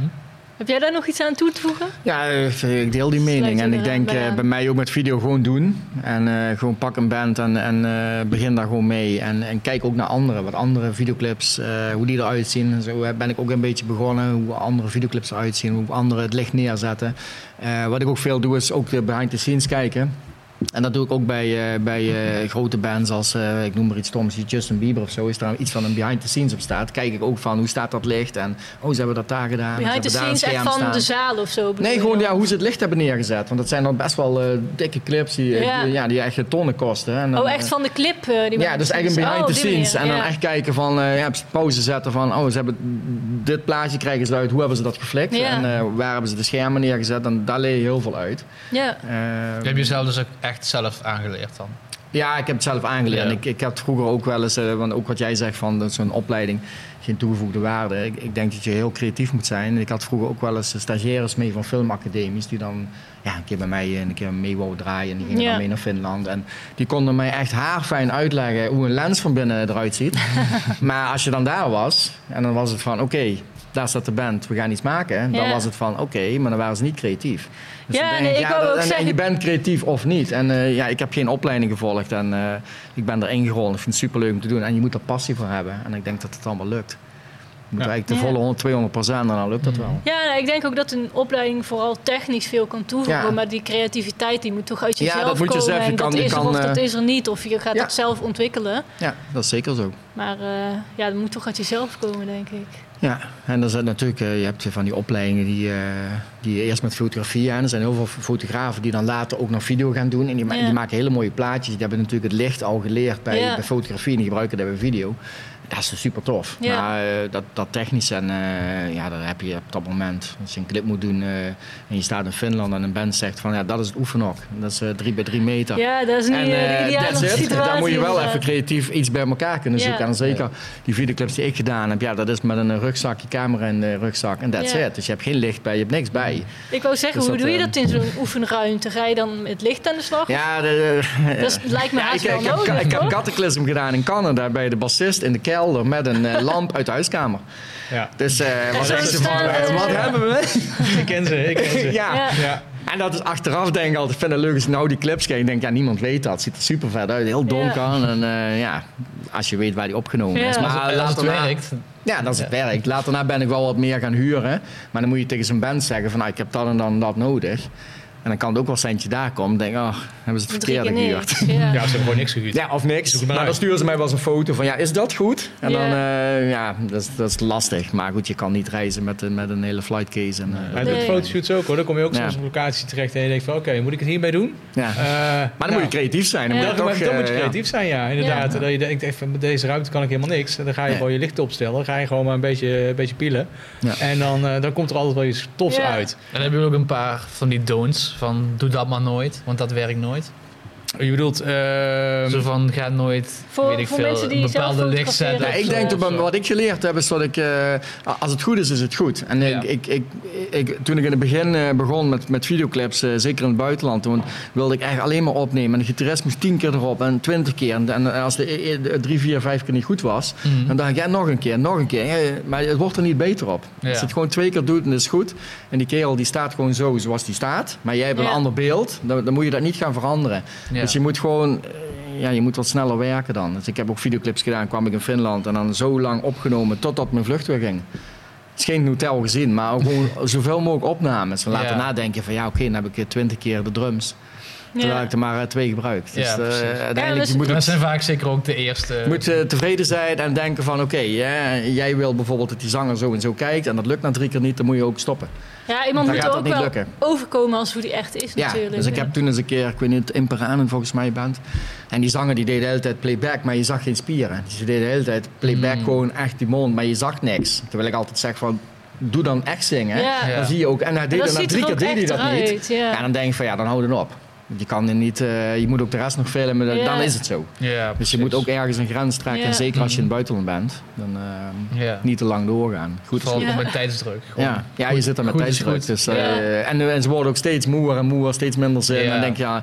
Heb jij daar nog iets aan toe te voegen? Ja, eh, ik deel die mening. En ik denk bij eh, bij mij ook met video gewoon doen. En eh, gewoon pak een band en, en begin daar gewoon mee. En, en kijk ook naar anderen, wat andere videoclips, hoe die eruit zien. En Zo ben ik ook een beetje begonnen, hoe andere videoclips eruit zien, hoe anderen het licht neerzetten. Wat ik ook veel doe is ook de behind the scenes kijken. En dat doe ik ook bij, eh, bij eh, grote bands als, eh, ik noem maar iets stoms, Justin Bieber of zo. Is daar iets van een behind the scenes op staat. Kijk ik ook van hoe staat dat licht en oh, ze hebben dat daar gedaan. Behind the scenes echt van staan. de zaal of zo? Nee, je gewoon ja, hoe ze het licht hebben neergezet. Want dat zijn dan best wel eh, dikke clips die, Ja. die, ja, die echt tonnen kosten. En dan, Oh, echt van de clip? die ja, dus echt een behind Oh, the scenes. manier, En dan ja. echt kijken van, eh, ja, pauze zetten van, oh, ze hebben dit plaatje krijgen ze uit, hoe hebben ze dat geflikt? Ja. En eh, waar hebben ze de schermen neergezet? En daar leer je heel veel uit. Ja. Eh, Je hebt jezelf dus ook echt zelf aangeleerd dan? ja, ik heb het zelf aangeleerd. Ja. Ik, ik heb vroeger ook wel eens, eh, want ook wat jij zegt van dat zo'n opleiding, geen toegevoegde waarde. Ik, ik denk dat je heel creatief moet zijn. Ik had vroeger ook wel eens stagiaires mee van filmacademies die dan ja, een keer bij mij eh, een keer mee wou draaien. En die gingen Ja. dan mee naar Finland. En die konden mij echt haarfijn uitleggen hoe een lens van binnen eruit ziet. maar als je dan daar was en dan was het van oké, daar staat de band, we gaan iets maken. Dan Ja. was het van oké, maar dan waren ze niet creatief. Dus Ja, denk nee, ik wou dat- ook en, en zeggen- je bent creatief of niet. En eh, ja, ik heb geen opleiding gevolgd en eh, ik ben erin gerold. Ik vind het superleuk om te doen. En je moet er passie voor hebben. En ik denk dat het allemaal lukt. Je moet Ja. eigenlijk de Ja. volle 100, 200 procent en dan lukt dat wel. Ja, nou, ik denk ook dat een opleiding vooral technisch veel kan toevoegen. Ja. Maar die creativiteit die moet toch uit Ja, jezelf dat moet je komen. zelf. Je en kan- dat je is er kan, of dat eh, is er niet. Of je gaat ja. dat zelf ontwikkelen. Ja, dat is zeker zo. Maar ja, dat moet toch uit jezelf komen, denk ik. Ja, en er zijn natuurlijk, eh, je hebt van die opleidingen die, eh, die eerst met fotografie en er zijn heel veel fotografen die dan later ook nog video gaan doen. En die, ma- Ja. die maken hele mooie plaatjes. Die hebben natuurlijk het licht al geleerd bij, Ja. bij fotografie en die gebruiken dat bij video. Dat is super tof. Ja. Maar eh, dat, dat technisch en eh, ja, daar heb je op dat moment. Als je een clip moet doen eh, en je staat in Finland en een band zegt van ja, dat is het oefenhok. Dat is drie bij drie meter. Ja, dat is niet En situatie. Daar moet je wel inderdaad. even creatief iets bij elkaar kunnen Ja. zoeken. En zeker die videoclips die ik gedaan heb, ja, dat is met een rugzak, je camera in de rugzak en that's Ja. it. Dus je hebt geen licht bij, je hebt niks bij. Ik wou zeggen, Dus hoe dat, doe je dat in zo'n oefenruimte? Ga je dan met licht aan de slag? Ja, de, Dat is- lijkt me ja, haast ik, wel ik, heb, nodig, ik heb hoor. Cataclysm gedaan in Canada bij de bassist in de kelder met een eh, lamp uit de huiskamer. Ja, Dus eh was zo echt zo van, eh, wat hebben we? ik ken ze, ik ken ze. ja. Ja. Ja. En dat is achteraf denk ik altijd, ik vind het leuk als je nou die clips kijkt. Ik denk, ja, niemand weet dat. Het ziet er super vet uit, heel donker. En eh, ja, als je weet waar die opgenomen is. Als, Maar als het na- werkt, Ja, dat is het werk. Later na ben ik wel wat meer gaan huren. Maar dan moet je tegen zijn band zeggen van, nou, ik heb dat en dan dat nodig. En dan kan het ook wel een centje daar komen. Dan denk ik, oh, hebben ze het verkeerde keer gehuurd. Ja. Ja, ze hebben gewoon niks gehuurd. Ja, of niks. Maar dan sturen ze mij wel eens een foto van, ja, is dat goed? En dan, eh, ja, dat is, dat is lastig. Maar goed, je kan niet reizen met, een- met een hele flightcase. En, eh, Maar Nee. met fotoshoots ook hoor. Dan kom je ook Ja. soms op locatie terecht en je denkt van oké, moet ik het hiermee doen? ja. Eh, Maar dan moet je creatief zijn. Dan Ja. moet je Dan, toch, dan moet je eh, ja. creatief zijn, ja, inderdaad. Ja. Dat je denkt, even, met deze ruimte kan ik helemaal niks. En dan ga je gewoon je licht opstellen. Dan ga je gewoon maar een beetje, een beetje pielen. Ja. En dan, eh, dan komt er altijd wel iets tofs Ja. uit. En dan hebben we ook een paar van die don'ts. Van doe dat maar nooit, want dat werkt nooit. Je bedoelt... ehm, Zo van ga nooit, Voor- weet ik voor veel, mensen die bepaalde lichtsetup. Ja, ik denk dat wat ik geleerd heb is dat ik, eh, als het goed is, is het goed. En Ja. ik, ik, ik, ik- toen ik in het begin eh, begon met, met videoclips, eh, zeker in het buitenland, toen wilde ik eigenlijk alleen maar opnemen. En de gitarist moest tien keer erop en twintig keer. En, en als de, de drie, vier, vijf keer niet goed was, Mhm. dan dacht ik, ja, nog een keer, nog een keer. Ja, maar het wordt er niet beter op. Ja. Als je het gewoon twee keer doet en het is goed. En die kerel die staat gewoon zo zoals die staat. Maar jij hebt Ja. een ander beeld, dan, dan moet je dat niet gaan veranderen. Ja. Dus je moet gewoon, eh, ja, je moet wat sneller werken dan. Dus ik heb ook videoclips gedaan, kwam ik in Finland en dan zo lang opgenomen totdat mijn vlucht weer ging. Het is geen hotel gezien, maar ook gewoon zoveel mogelijk opnames. En later Ja. nadenken van ja, oké, dan heb ik twintig keer de drums. Terwijl Ja. ik er maar eh, twee gebruik. Dus Ja, eh, uiteindelijk je moet dat het- zijn vaak zeker ook de eerste. je moet eh, tevreden zijn en denken van oké, jij wil bijvoorbeeld dat die zanger zo en zo kijkt en dat lukt na drie keer niet, dan moet je ook stoppen. Ja, iemand Dan moet ook niet wel lukken. overkomen als hoe die echt is Ja, natuurlijk. dus ik heb toen eens een keer, ik weet niet, Imperanen volgens mij band. En die zanger die deed de hele tijd playback, maar je zag geen spieren. Dus die deed de hele tijd playback Mm. gewoon echt die mond, maar je zag niks. Terwijl ik altijd zeg van, doe dan echt zingen. Ja. Dan zie je ook, en hij deed dat dat na drie er keer deed hij dat niet. ja. Ja, dan denk ik van ja, dan hou het op. Je kan er niet, eh, je moet ook de rest nog filmen, dan- dan is het zo. ja, Dus je moet ook ergens een grens trekken. En zeker als je in Mhm. het buitenland bent, dan eh, niet te lang doorgaan. Goed Vooral. Ja. met tijdsdruk. Gewoon Ja, ja, je zit er met goed is tijdsdruk. goed. Dus, eh, Ja. en, en ze worden ook steeds moeer en moeer, steeds minder zin. En dan denk je, ja,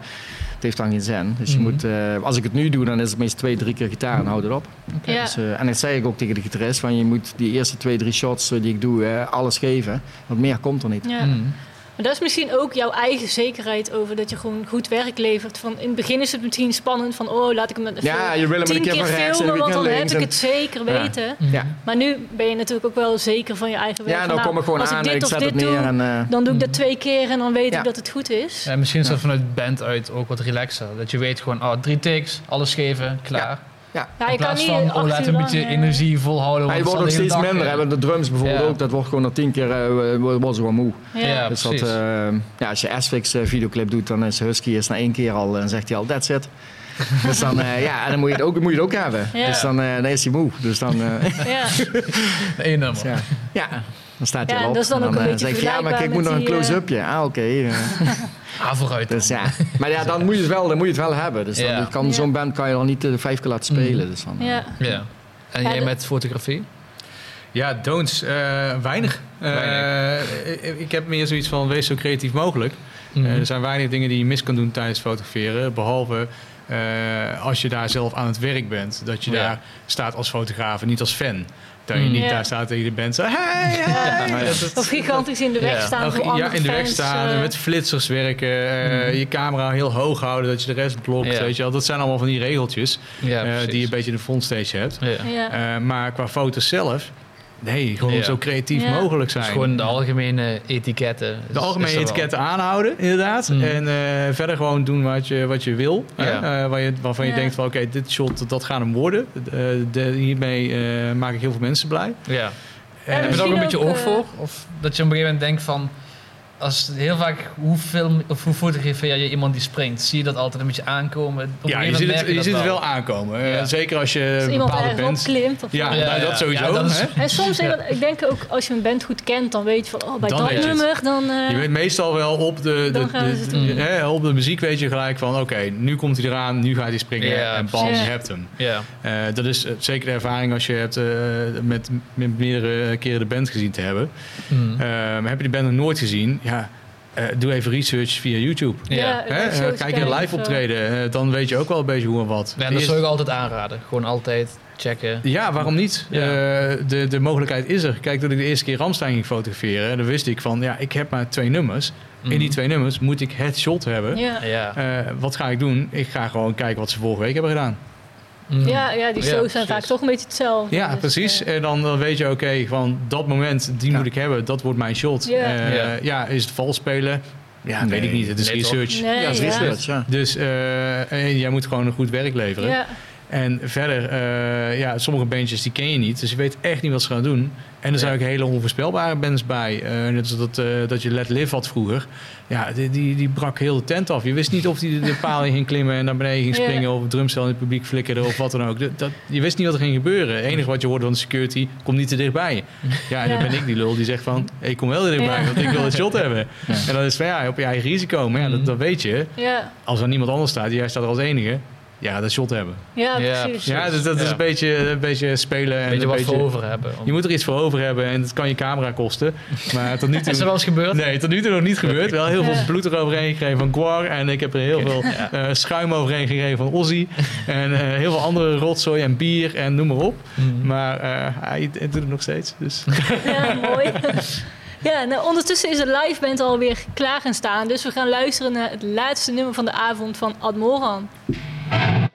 het heeft dan geen zin. Dus je Mhm. moet, eh, als ik het nu doe, dan is het meestal twee, drie keer gitaar en houd het op. Ja. Dus, eh, en dat zei ik ook tegen de gitarist, van je moet die eerste twee, drie shots die ik doe, eh, alles geven. Want meer komt er niet. Ja. Mm. Maar dat is misschien ook jouw eigen zekerheid over dat je gewoon goed werk levert. Van, in het begin is het misschien spannend van, oh, laat ik hem even Ja, je wil hem tien een keer filmen, want dan heb ik het zeker Ja. weten. Ja, Maar nu ben je natuurlijk ook wel zeker van je eigen werk. ja dan nou, kom ik gewoon als aan ik en dit ik of zet dit het neer. doe, En, eh, dan doe ik dat twee keer en dan weet Ja. ik dat het goed is. Ja, misschien is dat vanuit band uit ook wat relaxer. Dat je weet gewoon, oh, drie takes, alles geven, klaar. Ja, In je kan plaats niet van, oh, laat een beetje eh, energie volhouden. Maar je wordt zal steeds minder. eh, Hè? De drums bijvoorbeeld Ja. ook, dat wordt gewoon na tien keer eh, ze wel moe. Ja. Ja, dus dat, precies. eh, ja, als je Asphyx eh, videoclip doet, dan is Husky is na één keer al en zegt hij al, that's it. dus dan, eh, ja, en dan moet je het ook, moet je het ook hebben. Ja. Dus dan, eh, dan is hij moe. Dus dan, eh, Ja. Eén nummer. ja. ja, dan staat hij Ja, al op. dat is dan En ook een eh, beetje zeg ik, ja, maar kijk, ik moet nog een die, close-upje. Ah, oké. eh. Ah, vooruit. dus ja. Maar ja, dan moet je het wel, dan moet je het wel hebben. Dus dan Ja. kan, zo'n band kan je dan niet eh, vijf keer laten spelen. Dus dan, eh, Ja. Ja. En jij de- met fotografie? Ja, don'ts. eh, weinig. Eh, ik heb meer zoiets van, wees zo creatief mogelijk. Mhm. Eh, er zijn weinig dingen die je mis kan doen tijdens fotograferen. Behalve eh, als je daar zelf aan het werk bent. Dat je Ja. daar staat als fotograaf en niet als fan. Dat je Mm. niet Ja. daar staat tegen de band. Zo, hey, hey. Ja. Dat- dat- Of gigantisch in de weg Ja. staan voor andere ja, in de weg staan, eh, met flitsers werken, eh, Mhm. je camera heel hoog houden, dat je de rest blokt. Ja. Weet je wel. Dat zijn allemaal van die regeltjes eh, die je een beetje in de frontstage hebt. Ja. ja. Eh, maar qua foto's zelf, nee, gewoon Ja. zo creatief Ja. mogelijk zijn. Dus gewoon de algemene etiketten. de algemene wel. etiketten aanhouden, inderdaad. Mm. En eh, verder gewoon doen wat je, wat je wil. Ja. Eh, waar je, waarvan je denkt van oké, dit shot, dat gaat hem worden. Eh, de, hiermee eh, maak ik heel veel mensen blij. Ja. Heb je er ook een beetje oog voor? Of dat je op een gegeven moment denkt van... Als heel vaak, hoe film of hoe fotografeer je iemand die springt? Zie je dat altijd een beetje aankomen? Op een Ja, je ziet het, je ziet het dat wel aankomen. Eh, Ja. Zeker als je Als iemand band... opklimt. Of Ja, nou, ja, dat sowieso. ja, dat is- hè? En soms, ik denk ook, als je een band goed kent, dan weet je van, oh, bij Dan dat het. nummer, dan... eh, Je weet meestal wel op de, de, de- het de- hè, op de muziek weet je gelijk van oké, nu komt hij eraan, nu gaat hij springen Ja, en bam, je hebt hem. Ja. Eh, dat is zeker de ervaring als je hebt eh, met, met meerdere keren de band gezien te hebben. Mm. Eh, maar heb je die band nog nooit gezien? Ja, eh, doe even research via YouTube. Ja. Hè? kijk een live optreden, eh, dan weet je ook wel een beetje hoe en wat. Ja, dat Eerst- zou ik altijd aanraden. Gewoon altijd checken. ja, waarom niet? Ja. Eh, de, de mogelijkheid is er. Kijk, toen ik de eerste keer Ramstein ging fotograferen, dan wist ik van, ja, ik heb maar twee nummers. In die Mhm. twee nummers moet ik het shot hebben. Ja. Ja. Eh, wat ga ik doen? Ik ga gewoon kijken wat ze vorige week hebben gedaan. Mm. Ja, ja, die Ja, shows zijn vaak toch een beetje hetzelfde. Ja, Dus, precies. eh, En dan, dan weet je, oké, van dat moment, die Ja. moet ik hebben. Dat wordt mijn shot. Ja. Eh, Ja. ja. is het vals spelen? Ja, Nee. weet ik niet. Het is research. nee, Ja, dat is research, ja. Dus eh, en jij moet gewoon een goed werk leveren. Ja, En verder, eh, ja, sommige bandjes die ken je niet. Dus je weet echt niet wat ze gaan doen. En er zijn ook hele onvoorspelbare bands bij. Eh, net als dat, eh, dat je Let Live had vroeger. Ja, die, die, die brak heel de tent af. Je wist niet of die de paal in ging klimmen en naar beneden ging springen. Of het drumstel in het publiek flikkerde of wat dan ook. Dat, dat- je wist niet wat er ging gebeuren. Het enige wat je hoorde van de security, kom niet te dichtbij. Ja, en dan ben ik die lul die zegt van, ik kom wel er dichtbij, Ja. want ik wil het shot hebben. Ja. En dan is van, ja, op je eigen risico. Maar ja, dat, Mhm. dat weet je. ja, Als er niemand anders staat, jij staat er als enige. Ja, dat shot hebben. ja, Ja, precies. Ja, dus dat is Ja. een beetje, een beetje spelen. En Weet je een wat beetje, voor over hebben? Je moet er iets voor over hebben en dat kan je camera kosten. Maar tot nu Is er wel toe... eens gebeurd? Nee, tot nu toe nog niet gebeurd. Wel heel Ja. veel bloed eroverheen gegeven van Gwar. En ik heb er heel veel eh, schuim overheen gegeven van Ozzy. En eh, heel veel andere rotzooi en bier en noem maar op. Mhm. Maar eh, hij, hij doet het nog steeds. Dus. Ja, mooi. Ja, nou, ondertussen is de liveband alweer klaar gaan staan. Dus we gaan luisteren naar het laatste nummer van de avond van Admoran. Thank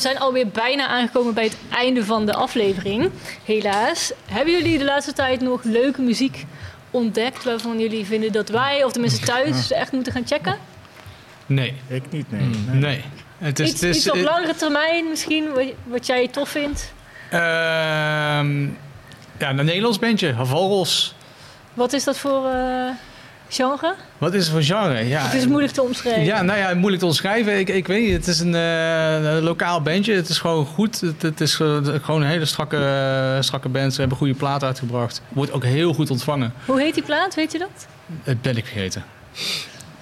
zijn alweer bijna aangekomen bij het einde van de aflevering. Helaas. Hebben jullie de laatste tijd nog leuke muziek ontdekt waarvan jullie vinden dat wij, of tenminste thuis, echt moeten gaan checken? Nee, Ik niet, nee. Hmm. nee. nee. Het is, iets, het is, iets op langere termijn misschien, wat, wat jij tof vindt? ehm, ja, een Nederlands bandje, Havalros. Wat is dat voor eh, genre? Wat is het voor genre? Ja, Het is moeilijk te omschrijven. Ja, nou ja, moeilijk te omschrijven. Ik, ik weet niet. Het is een, eh, een lokaal bandje. Het is gewoon goed. Het, het is eh, gewoon een hele strakke, eh, strakke band. Ze hebben goede plaat uitgebracht. Wordt ook heel goed ontvangen. Hoe heet die plaat, weet je dat? Het ben ik vergeten.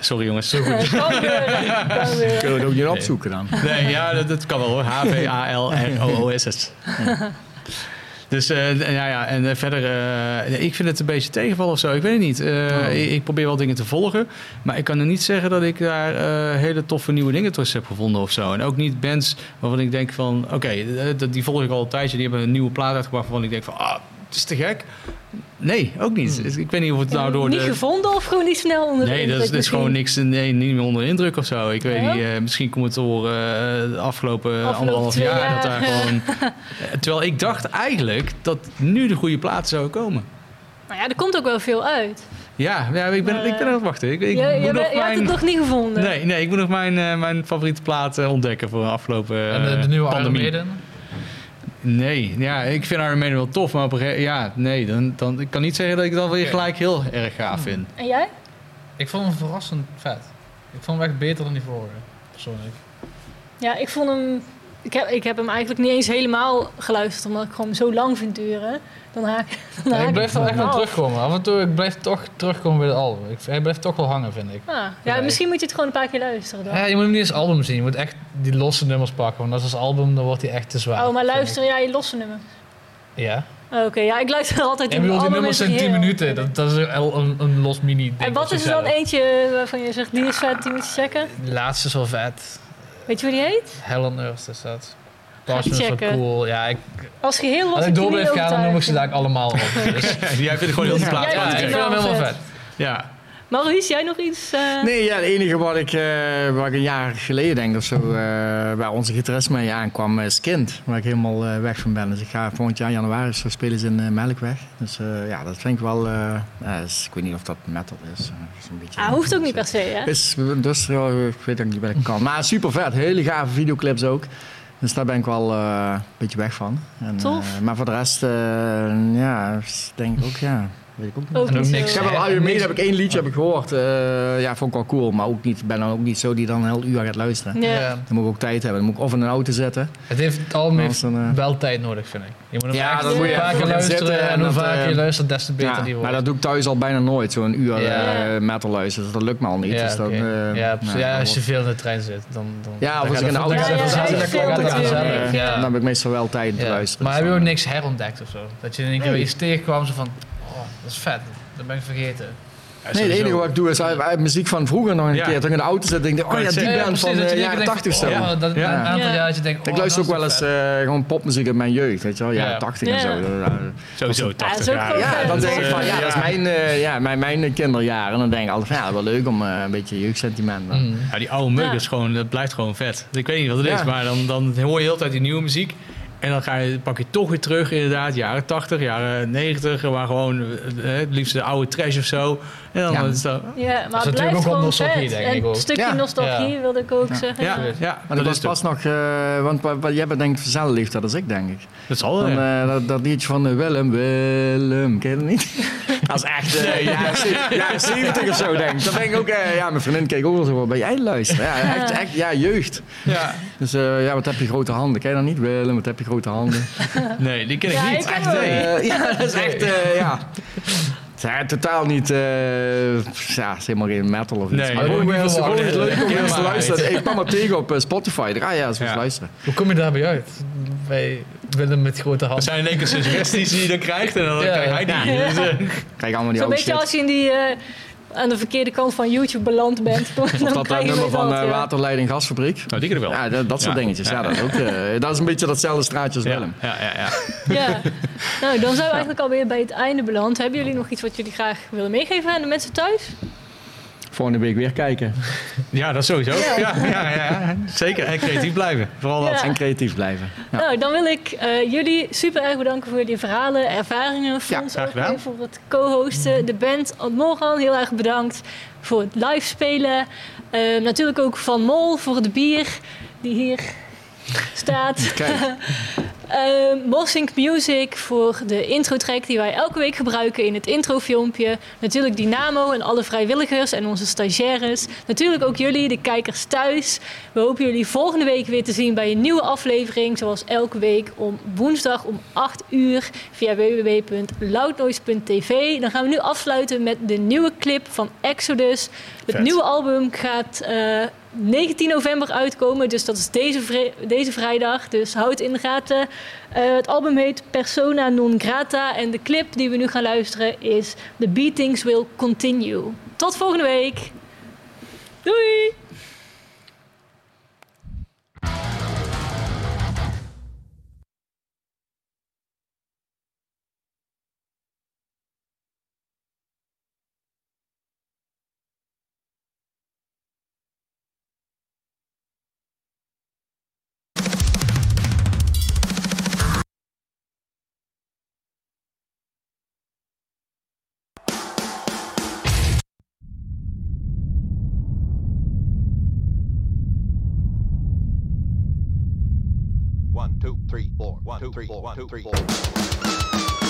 Sorry jongens. Zo goed. kan. Kan. Kunnen we het ook niet opzoeken dan? Nee, ja, dat, dat kan wel hoor. H-V-A-L-R-O-O-S-S. Dus eh, ja, ja, en eh, verder, eh, ik vind het een beetje tegenvallen of zo. Ik weet het niet. Eh, ik, ik probeer wel dingen te volgen. Maar ik kan er niet zeggen dat ik daar hele toffe nieuwe dingen tussen heb gevonden of zo. En ook niet bands waarvan ik denk van, oké, dat- die volg ik al een tijdje. Die hebben een nieuwe plaat uitgebracht waarvan ik denk van, ah, het is te gek. Nee, ook niet. Dus Ik weet niet of het nou door niet de... gevonden of gewoon niet snel onder de Nee, dat is, indruk dat is gewoon misschien? niks, nee, niet meer onder de indruk of zo. Ik weet Ja? niet, eh, misschien komt het door eh, de afgelopen, anderhalf jaar. jaar. Dat daar gewoon, Eh, terwijl ik dacht eigenlijk dat nu de goede plaat zou komen. Nou ja, er komt ook wel veel uit. Ja, ja ik, ben, Maar, ik ben aan het wachten. Ik, ik Je, je, je hebt het nog niet gevonden. nee, nee, ik moet nog mijn, eh, mijn favoriete plaat eh, ontdekken voor de afgelopen En de, de nieuwe Iron pandemie. Maiden? Nee, ja, ik vind Iron Maiden wel tof, maar op een gegeven ja, nee, dan, dan, ik kan niet zeggen dat ik dat weer gelijk heel erg gaaf vind. En jij? Ik vond hem verrassend vet. Ik vond hem echt beter dan die vorige, persoonlijk. Ja, ik vond hem... Ik heb, ik heb hem eigenlijk niet eens helemaal geluisterd, omdat ik gewoon zo lang vind duren. Dan haak, dan Ja, ik blijf er echt wel terugkomen. Af en toe ik blijf toch terugkomen bij het album. Ik, hij blijft toch wel hangen, vind ik. Ah, ja, Nee. misschien moet je het gewoon een paar keer luisteren dan. Ja, je moet hem niet als album zien. Je moet echt die losse nummers pakken. Want als als album, dan wordt hij echt te zwaar. oh, maar luister jij je losse nummer? ik. Ja. Oh, Oké, ja, ik luister altijd bedoel, die nummers in zijn 10 geheel. minuten. Dat, dat is een, een los mini ding En wat is er dan eentje waarvan je zegt, die is vet, die moet je checken? De laatste is wel vet. Weet je hoe die heet? Hell on Earth is dat. Parchment is cool. Ja, ik, Als geheel was als ik door blijf gaan, dan noem ik ze daar allemaal op. Dus, Jij vindt gewoon heel die plaat Jij ja, ik die vind hem wel helemaal vet. vet. Ja. Maurice, jij nog iets? eh? Nee, ja, het enige wat ik, eh, wat ik een jaar geleden denk of zo, eh, waar onze gitarist mee aankwam, is Kind. Waar ik helemaal eh, weg van ben. Dus ik ga volgend jaar januari zo spelen ze in eh, Melkweg. Dus eh, ja, dat vind ik wel, eh, is- ik weet niet of dat metal is. Eh, is een beetje, Ah, hoeft ook niet per se, hè? Is, dus ja, ik weet ook niet wat ik kan. Maar super vet, hele gave videoclips ook. Dus daar ben ik wel eh, een beetje weg van. En, Tof. eh, maar voor de rest, eh, ja, denk ik ook, ja, weet ik ook niet. Ook En ook niet niks. zo. Ik heb wel Ja, Iron heb ik één liedje heb ik gehoord. Eh, ja, vond ik wel cool. Maar ook niet, ben dan ook niet zo die dan een heel uur gaat luisteren. Ja. Ja. Dan moet ik ook tijd hebben. Dan moet ik of in een auto zetten. Het, heeft, het album Anders heeft dan, eh, wel tijd nodig, vind ik. Je moet Ja, dat moet je een paar even keer gaan luisteren. zitten En en hoe dat, vaker je eh, luistert, des te beter Ja, die wordt. maar dat doe ik thuis al bijna nooit. Zo'n uur Ja. eh, metal luisteren. Dus dat lukt me al niet. ja, dus dan, eh, ja, precies. nou, ja, als je veel in de trein zit, dan... dan Ja, of als ik in de auto zit, dan heb ik meestal wel tijd om te Ja. luisteren. Maar dus heb je ook dan, niks herontdekt of zo? Dat je in één keer iets tegenkwam, zo van... Oh, dat is vet. Dat ben ik vergeten. Nee, het enige wat ik doe is uit, uit muziek van vroeger nog een Ja. keer. Toen ik in de auto zit, denk ik, oh ja, die Ja, band van je de jaren keer denkt 80 van, zo. Oh, dat, Ja. Een aantal Ja. jaar dat je denkt... Ik oh, luister ook dat wel eens eh, gewoon popmuziek uit mijn jeugd, weet je wel, jaren Ja. 80 en Ja. zo. Dat- Sowieso Ja, dat 80 is ook jaar. Ja, dan dat denk ik is- van, ja, dat is mijn, eh, ja, mijn, mijn kinderjaren. En dan denk ik altijd van, ja, wel leuk om eh, een beetje jeugdsentiment. Mm. Ja, die oude mug Ja. is gewoon, dat blijft gewoon vet. Ik weet niet wat het is, Ja. maar dan, dan hoor je heel tijd die nieuwe muziek. En dan ga je, pak je toch weer terug, inderdaad, jaren 80, jaren 90, waar gewoon eh, het liefst de oude trash of zo. Ja. is dat. Ja, maar het natuurlijk blijft ook wel nostalgie, vet. denk ik En ook. een stukje Ja. nostalgie Ja. wilde ik ook Ja. zeggen. Ja, Ja. ja Maar dat is was pas nog, eh, want wat, wat jij bedenkt dezelfde leeftijd als ik, denk ik. Dat zal wel. Dan, ja. eh, dat, dat liedje van eh, Willem, Willem, ken je dat niet? Dat is echt jaren 70 of zo, denk ik. Dan denk ik ook, eh, ja, mijn vriendin keek ook wel zo, wat ben jij luisteren? Ja, echt, echt, ja, jeugd. ja. Dus eh, ja, wat heb je grote handen? Ken je dat niet, Willem? Wat heb je grote handen? Nee, die ken ik Ja, niet. ik ken Echt, ja, dat is echt, eh, ja. Eigenlijk totaal niet, eh, ja, is helemaal geen metal of iets. Nee, maar gewoon eens leuk om eens te luisteren. Ik kwam maar tegen op eh, Spotify. Ah ja, eens Ja. luisteren. Hoe kom je daarbij uit? Bij Willem met grote Dat handen. zijn in één keer suggesties die je dan krijgt en dan Ja. krijg hij die. Ja. Dus, eh, Krijg allemaal die Zo'n beetje shit. als je in die, eh, aan de verkeerde kant van YouTube beland bent. dan Of dat eh, nummer van eh, ja. waterleiding gasfabriek. nou, die wel. Ja, dat, dat soort Ja. dingetjes. Ja, dat, is ook, eh, dat is een beetje datzelfde straatje als ja, Willem. ja, ja, ja. Ja. Nou, dan zijn we eigenlijk alweer bij het einde beland. Hebben jullie nog iets wat jullie graag willen meegeven aan de mensen thuis? Volgende week weer kijken. Ja, dat sowieso. Ja. Ja, ja, ja, zeker. En creatief blijven. Vooral dat. Ja. En creatief blijven. Ja. Nou, dan wil ik eh, jullie super erg bedanken voor jullie verhalen, ervaringen. Frans graag ook weer voor het co-hosten. De band Morgan, heel erg bedankt voor het live spelen. Eh, natuurlijk ook Van Mol voor het bier die hier staat. Mossink Music voor de intro-track die wij elke week gebruiken in het introfilmpje. Natuurlijk Dynamo en alle vrijwilligers en onze stagiaires. Natuurlijk ook jullie, de kijkers thuis. We hopen jullie volgende week weer te zien bij een nieuwe aflevering. Zoals elke week om woensdag om 8 uur via www.loudnoise.tv. Dan gaan we nu afsluiten met de nieuwe clip van Exodus. Het Vet. nieuwe album gaat eh, 19 november uitkomen. Dus dat is deze, deze vrijdag. Dus houd in de gaten. Eh, het album heet Persona non grata. En de clip die we nu gaan luisteren is The Beatings Will Continue. Tot volgende week. Doei! Two, three. One, two, three, four.